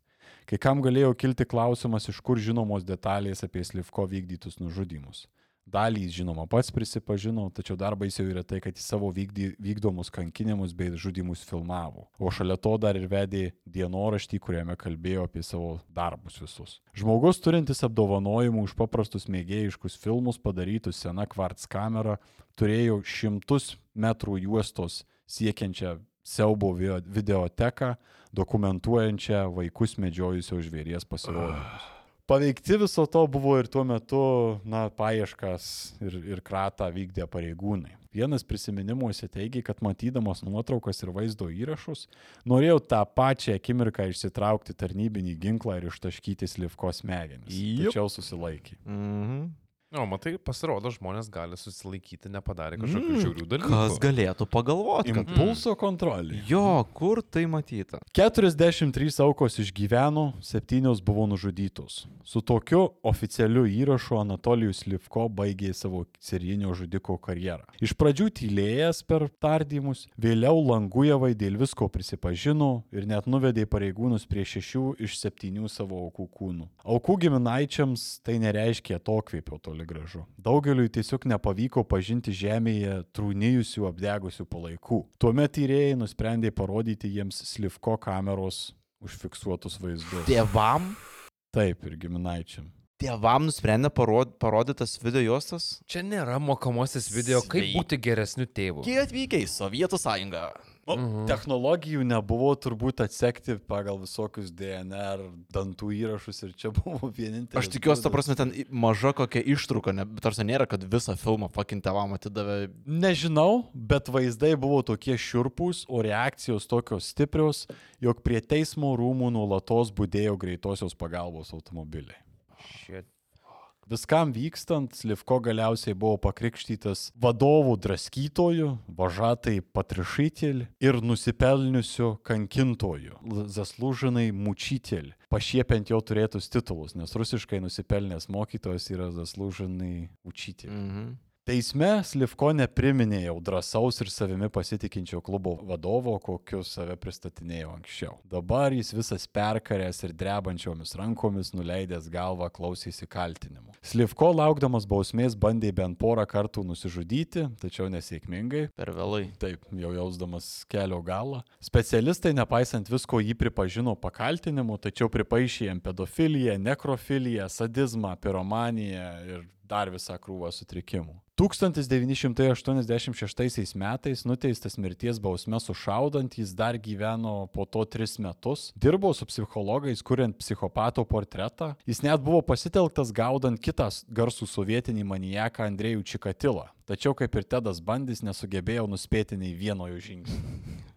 Speaker 3: Kai kam galėjo kilti klausimas, iš kur žinomos detalės apie Slivko vykdytus nužudimus. Dalį žinoma pats prisipažino, tačiau dar baisiau yra tai, kad jis savo vykdy, vykdomus kankinimus bei žudimus filmavo. O šalia to dar ir vedė dienoraštį, kuriame kalbėjo apie savo darbus visus. Žmogus turintis apdovanojimų už paprastus mėgėjiškus filmus padarytus sena kvarts kamera turėjo šimtus metrų juostos siekiančią siaubo video- videoteką, dokumentuojančią vaikus medžiojusio žvėries pasirodymus. Paveikti viso to buvo ir tuo metu, na, paieškas ir, ir kratą vykdė pareigūnai. Vienas prisiminimuose teigia, kad matydamas nuotraukas ir vaizdo įrašus, norėjau tą pačią akimirką išsitraukti tarnybinį ginklą ir ištaškyti slivko smegenis. Tačiau susilaikė.
Speaker 4: Mhm.
Speaker 1: O, matai, pasirodo, žmonės gali susilaikyti, nepadarė kažkokių mm, žiaurių dalykų.
Speaker 4: Kas galėtų pagalvoti, kad...
Speaker 3: Impulso kontrolė.
Speaker 4: Jo, kur tai matyta?
Speaker 3: 43 aukos išgyveno, 7 buvo nužudytos. Su tokiu oficialiu įrašu Anatolijus Livko baigė savo serijinio žudiko karjerą. Iš pradžių tylėjęs per tardymus, vėliau Langujevai dėl visko prisipažino ir net nuvedė pareigūnus prie šešių iš septynių savo aukų kūnų. Aukų giminaičiams tai nereiškia atokvėpio toli gražu. Daugeliui tiesiog nepavyko pažinti žemėje trūnijusių apdegusių palaikų. Tuomet tyrėjai nusprendė parodyti jiems Slivko kameros užfiksuotus vaizdus.
Speaker 4: Tėvam?
Speaker 3: Taip, ir giminaičiam.
Speaker 4: Tėvam nusprendė parod, parodytas video juostas?
Speaker 1: Čia nėra mokomasis video, kaip
Speaker 4: Sveiki.
Speaker 1: būti geresniu tėvu.
Speaker 4: Kai atvykę į Sovietų sąjungą.
Speaker 3: O, mhm. Technologijų nebuvo turbūt atsekti pagal visokius DNR, dantų įrašus ir čia buvo vienintelis.
Speaker 4: Aš tikiuosi, ta prasme, ten maža kokia ištrauka, ne, bet tarsi nėra, kad visą filmą fucking tėvam atidavė.
Speaker 3: Nežinau, bet vaizdai buvo tokie šiurpūs, o reakcijos tokios stiprios, jog prie teismo rūmų nuolatos būdėjo greitosios pagalbos automobiliai.
Speaker 1: Shit.
Speaker 3: Viskam vykstant, Livko galiausiai buvo pakrikštytas vadovų draskytojų, važatai patrišytėlį ir nusipelniusių kankintojų, zaslūžinai mučytėlį, pašiepiant jo turėtus titulus, nes rusiškai nusipelnęs mokytojas yra zaslūžinai učytėlį.
Speaker 4: Mhm.
Speaker 3: Teisme Slivko nepriminė jau drąsaus ir savimi pasitikinčio klubo vadovo, kokiu save pristatinėjo anksčiau. Dabar jis visas perkaręs ir drebančiomis rankomis nuleidęs galvą klausėsi kaltinimų. Slivko laukdamas bausmės bandė bent porą kartų nusižudyti, tačiau nesėkmingai.
Speaker 4: Per vėlai.
Speaker 3: Taip, jau jausdamas kelio galą. Specialistai, nepaisant visko, jį pripažino pakaltinimu, tačiau pripaišė jam pedofiliją, nekrofiliją, sadizmą, piromaniją ir dar visą krūvą sutrikimų. 1986 metais nuteistas mirties bausme sušaudant, jis dar gyveno po to tris metus, dirbo su psichologais, kuriant psichopato portretą. Jis net buvo pasitelktas gaudant kitą garsų sovietinį manijaką Andrėjų Čikatilą. Tačiau kaip ir Tedas Bandis nesugebėjo nuspėti nei vieno jo žingsnio.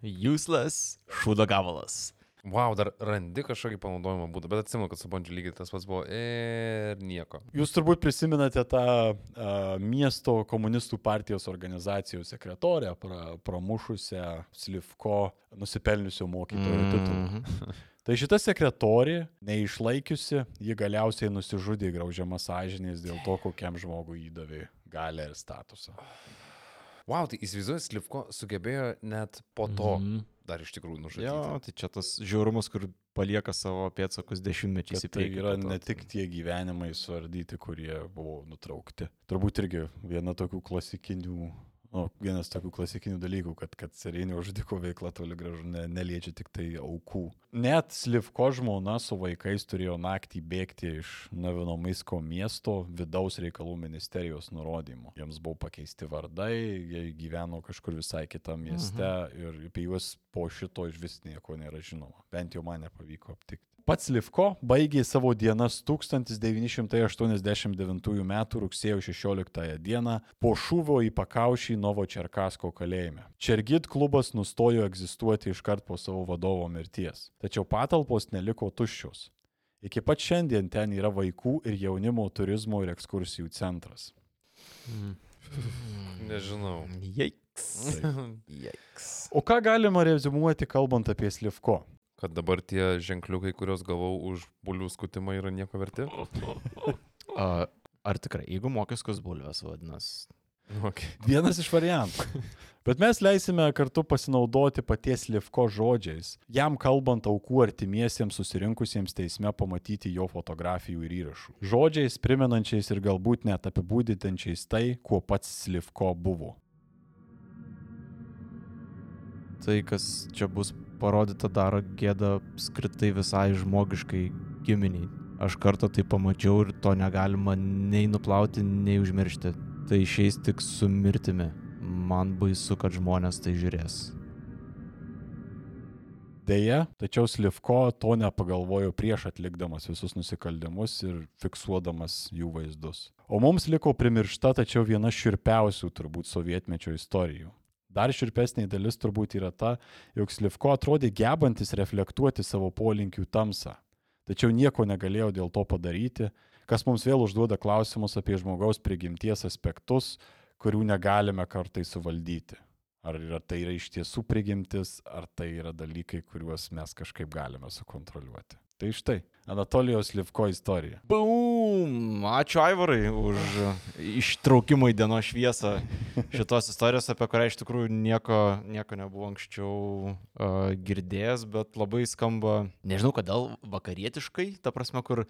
Speaker 4: Useless šūdo gabalas.
Speaker 1: Wow, dar randi kažkokį panaudojimo būdą, bet atsimenu, kad su Bondžiu lygiai tas pats buvo ir nieko.
Speaker 3: Jūs turbūt prisimenate tą uh, miesto komunistų partijos organizacijos sekretorę, pra, pramušusią Slivko nusipelniusio mokytojo titulą.
Speaker 4: Mhm.
Speaker 3: Tai šita sekretorė, neišlaikiusi, ji galiausiai nusižudė graužiama sąžinės dėl to, kokiam žmogui įdavė galę ir statusą.
Speaker 1: Wow, tai įsivaizduoju, Slivko sugebėjo net po to
Speaker 5: Mhm.
Speaker 1: Dar iš tikrųjų nužudyti.
Speaker 4: Jo, tai čia tas žiaurumas, kur palieka savo pėtsakus dešimtmečiais į
Speaker 3: tai
Speaker 4: priekį.
Speaker 3: yra
Speaker 4: po to.
Speaker 3: ne tik tie gyvenimai suardyti, kurie buvo nutraukti. Turbūt irgi viena tokių klasikinių, o, vienas tokių klasikinių dalykų, kad, kad serijinio žudiko veikla toli gražu ne, neliečia tik tai aukų. Net Slivko žmona su vaikais turėjo naktį bėgti iš Navinomisko miesto vidaus reikalų ministerijos nurodymų. Jiems buvo pakeisti vardai, jie gyveno kažkur visai kitame mieste mhm. ir apie juos po šito iš vis nieko nėra žinoma. Bent jau man nepavyko aptikti. Pats Livko baigė savo dienas 1989 m. rugsėjo 16 d. po šūvio į pakaušį Novočerkasko kalėjime. Čergit klubas nustojo egzistuoti iškart po savo vadovo mirties. Tačiau patalpos neliko tuščios. Iki pat šiandien ten yra vaikų ir jaunimo turizmo ir ekskursijų centras.
Speaker 1: Nežinau.
Speaker 4: Jeiks.
Speaker 1: Jeiks.
Speaker 3: O ką galima rezumuoti kalbant apie Slivko?
Speaker 1: Kad dabar tie ženkliukai, kuriuos gavau už bulių skutimą, yra nieko verti?
Speaker 4: A, Ar tikrai, jeigu mokeskus bulves vadinasi?
Speaker 1: Okay.
Speaker 3: Vienas iš variantų. Bet mes leisime kartu pasinaudoti paties Livko žodžiais, jam kalbant aukų artimiesiems susirinkusiems teisme pamatyti jo fotografijų ir įrašų. Žodžiais primenančiais ir galbūt net apibūdinančiais tai, kuo pats Livko buvo.
Speaker 4: Tai, kas čia bus parodyta, daro gėdą apskritai visai žmogiškai giminiai. Aš kartą tai pamačiau ir to negalima nei nuplauti, nei užmiršti. Tai išeis tik su mirtimi. Man baisu, kad žmonės tai žiūrės.
Speaker 3: Deja, tačiau Slivko to nepagalvojo prieš atlikdamas visus nusikaltimus ir fiksuodamas jų vaizdus. O mums liko primiršta tačiau viena širpiausių turbūt sovietmečio istorijų. Dar širpesnė dalis turbūt yra ta, jog Slivko atrodė gebantis reflektuoti savo polinkių tamsą. Tačiau nieko negalėjo dėl to padaryti, kas mums vėl užduoda klausimus apie žmogaus prigimties aspektus, kurių negalime kartai suvaldyti. Ar yra, tai yra iš tiesų prigimtis, ar tai yra dalykai, kuriuos mes kažkaip galime sukontroliuoti. Tai štai, Anatolijos Livko istorija.
Speaker 4: Bum! Ačiū Aivarai už ištraukimą į dienos šviesą šitos istorijos, apie kurią iš tikrųjų nieko, nieko nebuvo anksčiau uh, girdėjęs, bet labai skamba, nežinau kodėl, vakarietiškai, ta prasme, kur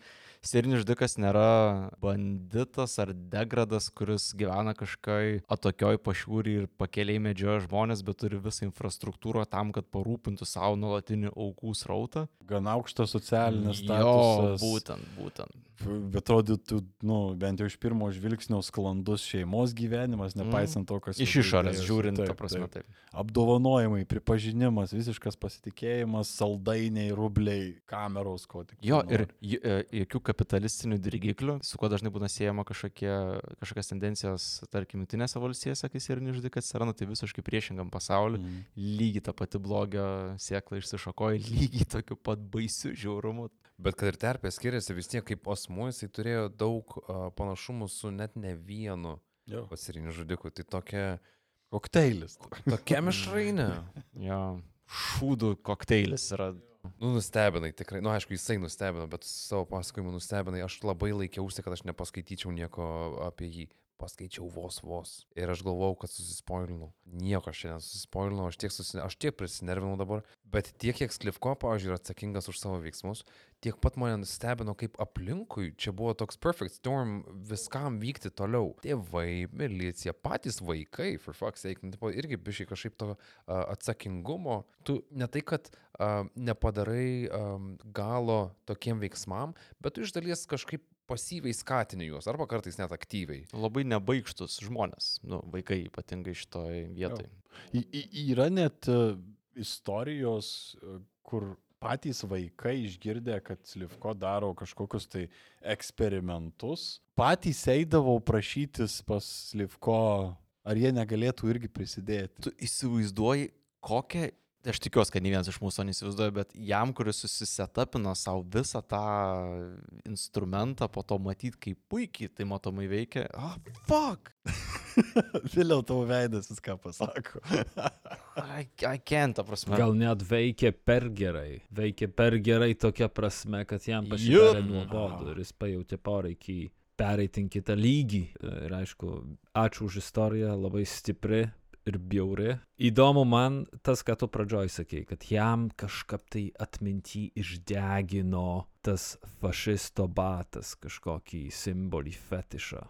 Speaker 4: serinis žudikas nėra banditas ar degradas, kuris gyvena kažkai atokioj pašiūrį ir pakeliai medžioja žmonės, bet turi visą infrastruktūrą tam, kad parūpintų savo nuolatinį aukų srautą.
Speaker 3: Gan aukštas socialinis
Speaker 4: Jo,
Speaker 3: statusas.
Speaker 4: būtent, būtent.
Speaker 3: Bet atrodytų, nu, bent jau iš pirmo žvilgsnio sklandus šeimos gyvenimas, nepaisant to, kas...
Speaker 4: Iš
Speaker 3: viduj
Speaker 4: išorės žiūrint, ta
Speaker 3: Taip,
Speaker 4: prasme,
Speaker 3: taip.
Speaker 4: taip.
Speaker 3: Apdovanojimai, pripažinimas, visiškas pasitikėjimas, saldainiai, rubliai, kameros, ko tik.
Speaker 4: Jo, ir e, jokių kapitalistinių dirgiklių, su kuo dažnai būna siejama kažkokie, kažkokios tendencijos, tarkim, Junktinėse valstijose, kai serinis žudikas atsiranda, tai visiškai priešingam pasauliu.
Speaker 3: Mhm.
Speaker 4: Lygiai ta pati blogio sėkla išsišakoja, lygiai tokiu pat baisiu žiaurumu.
Speaker 1: Bet kad ir terpė skiriasi, vis tiek kaip asmuo jisai turėjo daug uh, panašumų su net ne vienu pasiriniu žudiku. Tai tokia,
Speaker 3: Kokteilis.
Speaker 1: tokia mišrainė.
Speaker 4: Jo, šūdų kokteilis yra.
Speaker 1: Nu, nustebinai, tikrai. Nu, aišku, jisai nustebino, bet savo pasakojimu nustebinai. Aš labai laikiausi, kad aš nepaskaityčiau nieko apie jį. paskaičiau vos vos. Ir aš galvojau, kad susispoilinau. Nieko aš šiandien susispoilinau, aš tiek, susi... aš tiek prisinervinau dabar. Bet tiek, kiek Slivko, pavyzdžiui, yra atsakingas už savo veiksmus, tiek pat mane nustebino, kaip aplinkui čia buvo toks perfect storm viskam vykti toliau. Tėvai, milicija, patys vaikai, for fuck's sake, nu, tipo, irgi bišiai kažkaip to uh, atsakingumo. Tu ne tai, kad uh, nepadarai um, galo tokiem veiksmam, bet tu iš dalies kažkaip pasyviai skatini juos, arba kartais net aktyviai.
Speaker 4: Labai nebaigštus žmonės, nu, vaikai ypatingai šitoj vietoj.
Speaker 3: Y, y, yra net e, istorijos, e, kur patys vaikai išgirdę, kad Slivko daro kažkokius tai eksperimentus, patys eidavo prašytis pas Slivko, ar jie negalėtų irgi prisidėti.
Speaker 4: Tu įsivaizduoji, kokią aš tikiuosi, kad ne vienas iš mūsų neįsivaizduoja, bet jam, kuris susisetapino savo visą tą instrumentą, po to matyti, kaip puikiai tai matomai veikia. Ah, oh, fuck!
Speaker 3: Vėliau tavo veidas viską pasako.
Speaker 4: I, I can't, ta prasme.
Speaker 5: Gal net veikia per gerai. Veikia per gerai tokia prasme, kad jam pasidarė nuobodu ir jis pajutė poreikį pereiti į kitą lygį. Ir aišku, ačiū už istoriją, labai stipri, ir bjauri. Įdomu man tas, ką tu pradžioj sakei, kad jam kažkaip tai atminti išdegino tas fašisto batas, kažkokį simbolį fetišą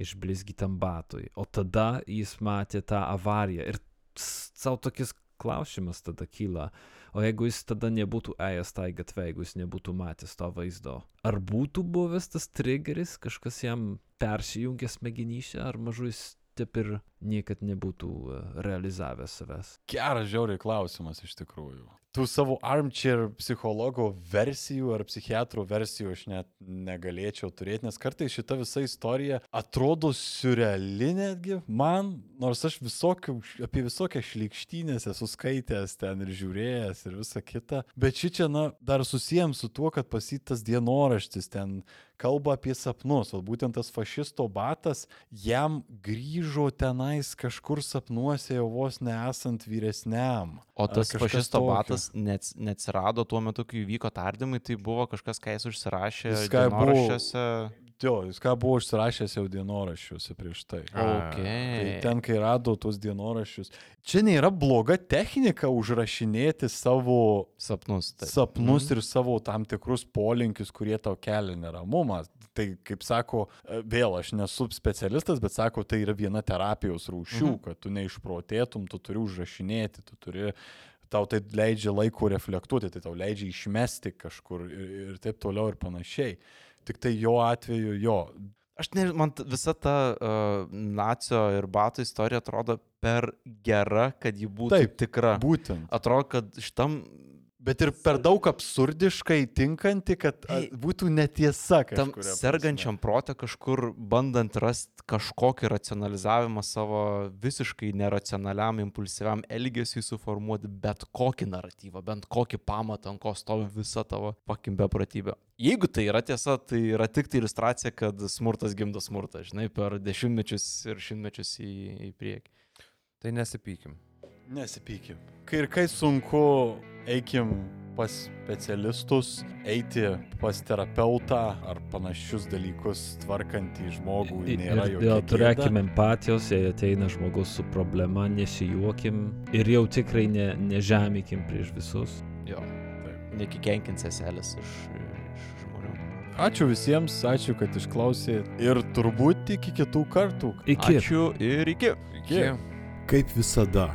Speaker 5: išblizgytam batui. O tada jis matė tą avariją ir savo tokis klausimas tada kyla, o jeigu jis tada nebūtų ėjęs tai gatvė, jeigu jis nebūtų matęs to vaizdo, ar būtų buvęs tas triggeris, kažkas jam persijungęs smegenyse, ar mažu jis taip ir niekad nebūtų e, realizavęs savęs?
Speaker 3: Geras žiauriai klausimas iš tikrųjų. Tų savo armchair psichologo versijų ar psichiatro versijų aš net negalėčiau turėti, nes kartais šita visa istorija atrodo surreali netgi man, nors aš visokių, apie visokią šlikštynės esu skaitęs ten ir žiūrėjęs ir visa kita, bet ši čia, na, dar susijęm su tuo, kad pasitas dienoraštis ten kalba apie sapnus, o būtent tas fašisto batas jam grįžo tenais kažkur sapnuose jau vos nesant vyresniam.
Speaker 4: O tas fašisto tokio. Batas net, neatsirado tuo metu, kai vyko tardymai, tai buvo kažkas, ką jis užsirašė dienoraščiuose.
Speaker 3: Jo, jis ką buvo užsirašęs jau dienoraščiuose prieš tai.
Speaker 4: Okay.
Speaker 3: Tai ten, kai rado tuos dienoraščius. Čia nėra bloga technika užrašinėti savo
Speaker 4: sapnus,
Speaker 3: tai. sapnus mm. ir savo tam tikrus polinkius, kurie tau kelia neramumą. Tai, kaip sako, vėl aš nesu specialistas, bet sako, tai yra viena terapijos rūšių, mm. kad tu neišprotėtum, tu turi užrašinėti, tu turi tau tai leidžia laiko reflektuoti, tai tau leidžia išmesti kažkur ir, ir taip toliau ir panašiai. Tik tai jo atveju jo.
Speaker 4: Aš nežinau, man visa ta uh, nacio ir batų istorija atrodo per gera, kad ji būtų Taip, tikra.
Speaker 3: Būtent.
Speaker 4: Atrodo, kad šitam
Speaker 3: Bet ir per daug absurdiškai tinkanti, kad būtų netiesa.
Speaker 4: Tam sergančiam protą kažkur bandant rasti kažkokį racionalizavimą savo visiškai neracionaliam, impulsyviam elgesiui suformuoti bet kokį naratyvą, bent kokį pamatą, ant ko stovi visa tavo pakim bepratybė. Jeigu tai yra tiesa, tai yra tik tai iliustracija, kad smurtas gimdo smurtą, žinai, per dešimtmečius ir šimtmečius į, į priekį.
Speaker 1: Tai nesipykim.
Speaker 3: Nesipykim. Kai ir kai sunku, eikim pas specialistus, eiti pas terapeutą ar panašius dalykus tvarkantį žmogų.
Speaker 5: Ir, ir turėkime empatijos, jei ateina žmogus su problema, nesijuokim ir jau tikrai ne, nežemikim prieš visus.
Speaker 4: Jo, nekikenkin seselės iš, iš žmonių.
Speaker 3: Ačiū visiems, ačiū, kad išklausėt ir turbūt iki kitų kartų.
Speaker 5: Iki.
Speaker 4: Ačiū ir iki.
Speaker 3: iki. Kaip visada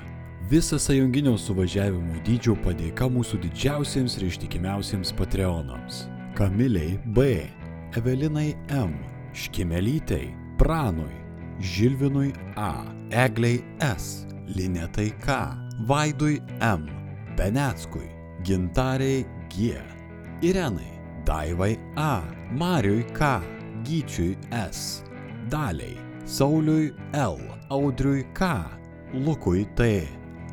Speaker 3: Visą sąjunginio suvažiavimo dydžio padėka mūsų didžiausiems ir ištikimiausiems Patreonams. Kamiliai B, Evelinai M, Škimelytei, Pranui, Žilvinui A, Egliai S, Linetai K, Vaidui M, Beneckui, Gintariai G, Irenai, Daivai A, Mariui K, Gyčiui S, Daliai, Sauliui L, Audriui K, Lukui T,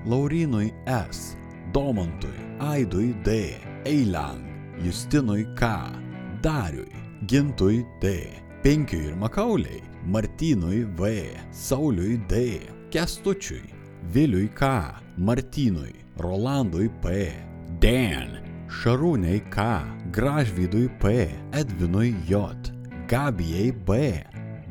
Speaker 3: Laurinui S, Domantui, Aidui D, Eilang, Justinui K, Dariui, Gintui D, Penkiui ir Makauliai, Martynui V, Sauliui D, Kestučiui, Viliui K, Martynui, Rolandui P, Dan, Šarūniai K, Gražvydui P, Edvinui J, Gabijai B,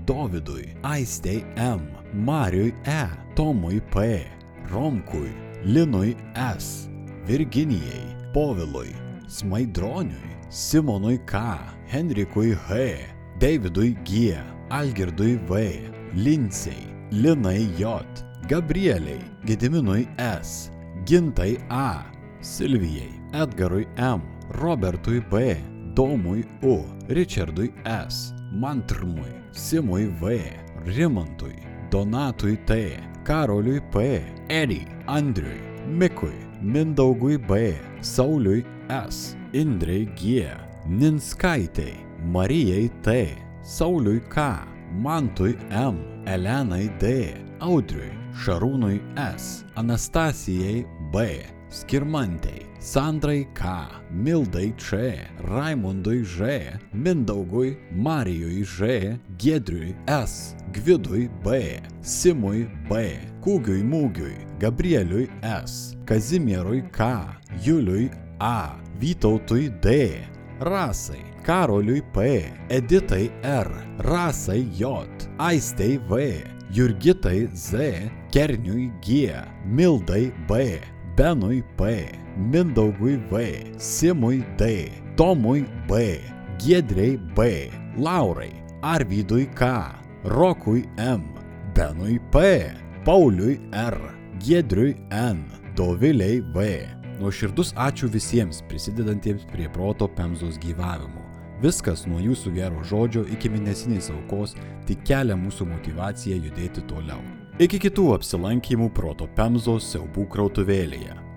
Speaker 3: Dovydui, Aistei M, Mariui E, Tomui P, Romkui, Linui S, Virginijai, Povilui, Smaidroniui, Simonui K, Henrikui H, Davidui G, Algirdui V, Linsei, Linai J, Gabrieliai, Gediminui S, Gintai A, Silvijai, Edgarui M, Robertui B, Domui U, Richardui S, Mantrmui, Simui V, Rimantui, Donatui T, Karoliui P, Edi, Andriui, Mikui, Mindaugui B, Sauliui S, Indrei G, Ninskaitei, Marijai T, Sauliui K, Mantui M, Elenai D, Audriui, Šarūnui S, Anastasijai B, Skirmantei, Sandrai K, Mildai Č, Raimundui Ž, Mindaugui, Marijui Ž, Gedriui S, Gvidui B, Simui B, Kūgiui Mūgiui, Gabrieliui S, Kazimierui K, Juliui A, Vytautui D, Rasai, Karoliui P, Editai R, Rasai J, Aistei V, Jurgitai Z, Kerniui G, Mildai B, Benui P, Mindaugui V, Simui D, Tomui B, Giedrei B, Laurai, Arvydui K, Rokui M, Benui P, Pauliui R, Giedriui N, Doviliai V. Nuoširdus ačiū visiems prisidedantiems prie proto Pemzos gyvavimo. Viskas nuo jūsų gero žodžio iki mėnesinės aukos tik kelia mūsų motivaciją judėti toliau. Iki kitų apsilankymų proto Pemzos siaubų krautuvėlėje.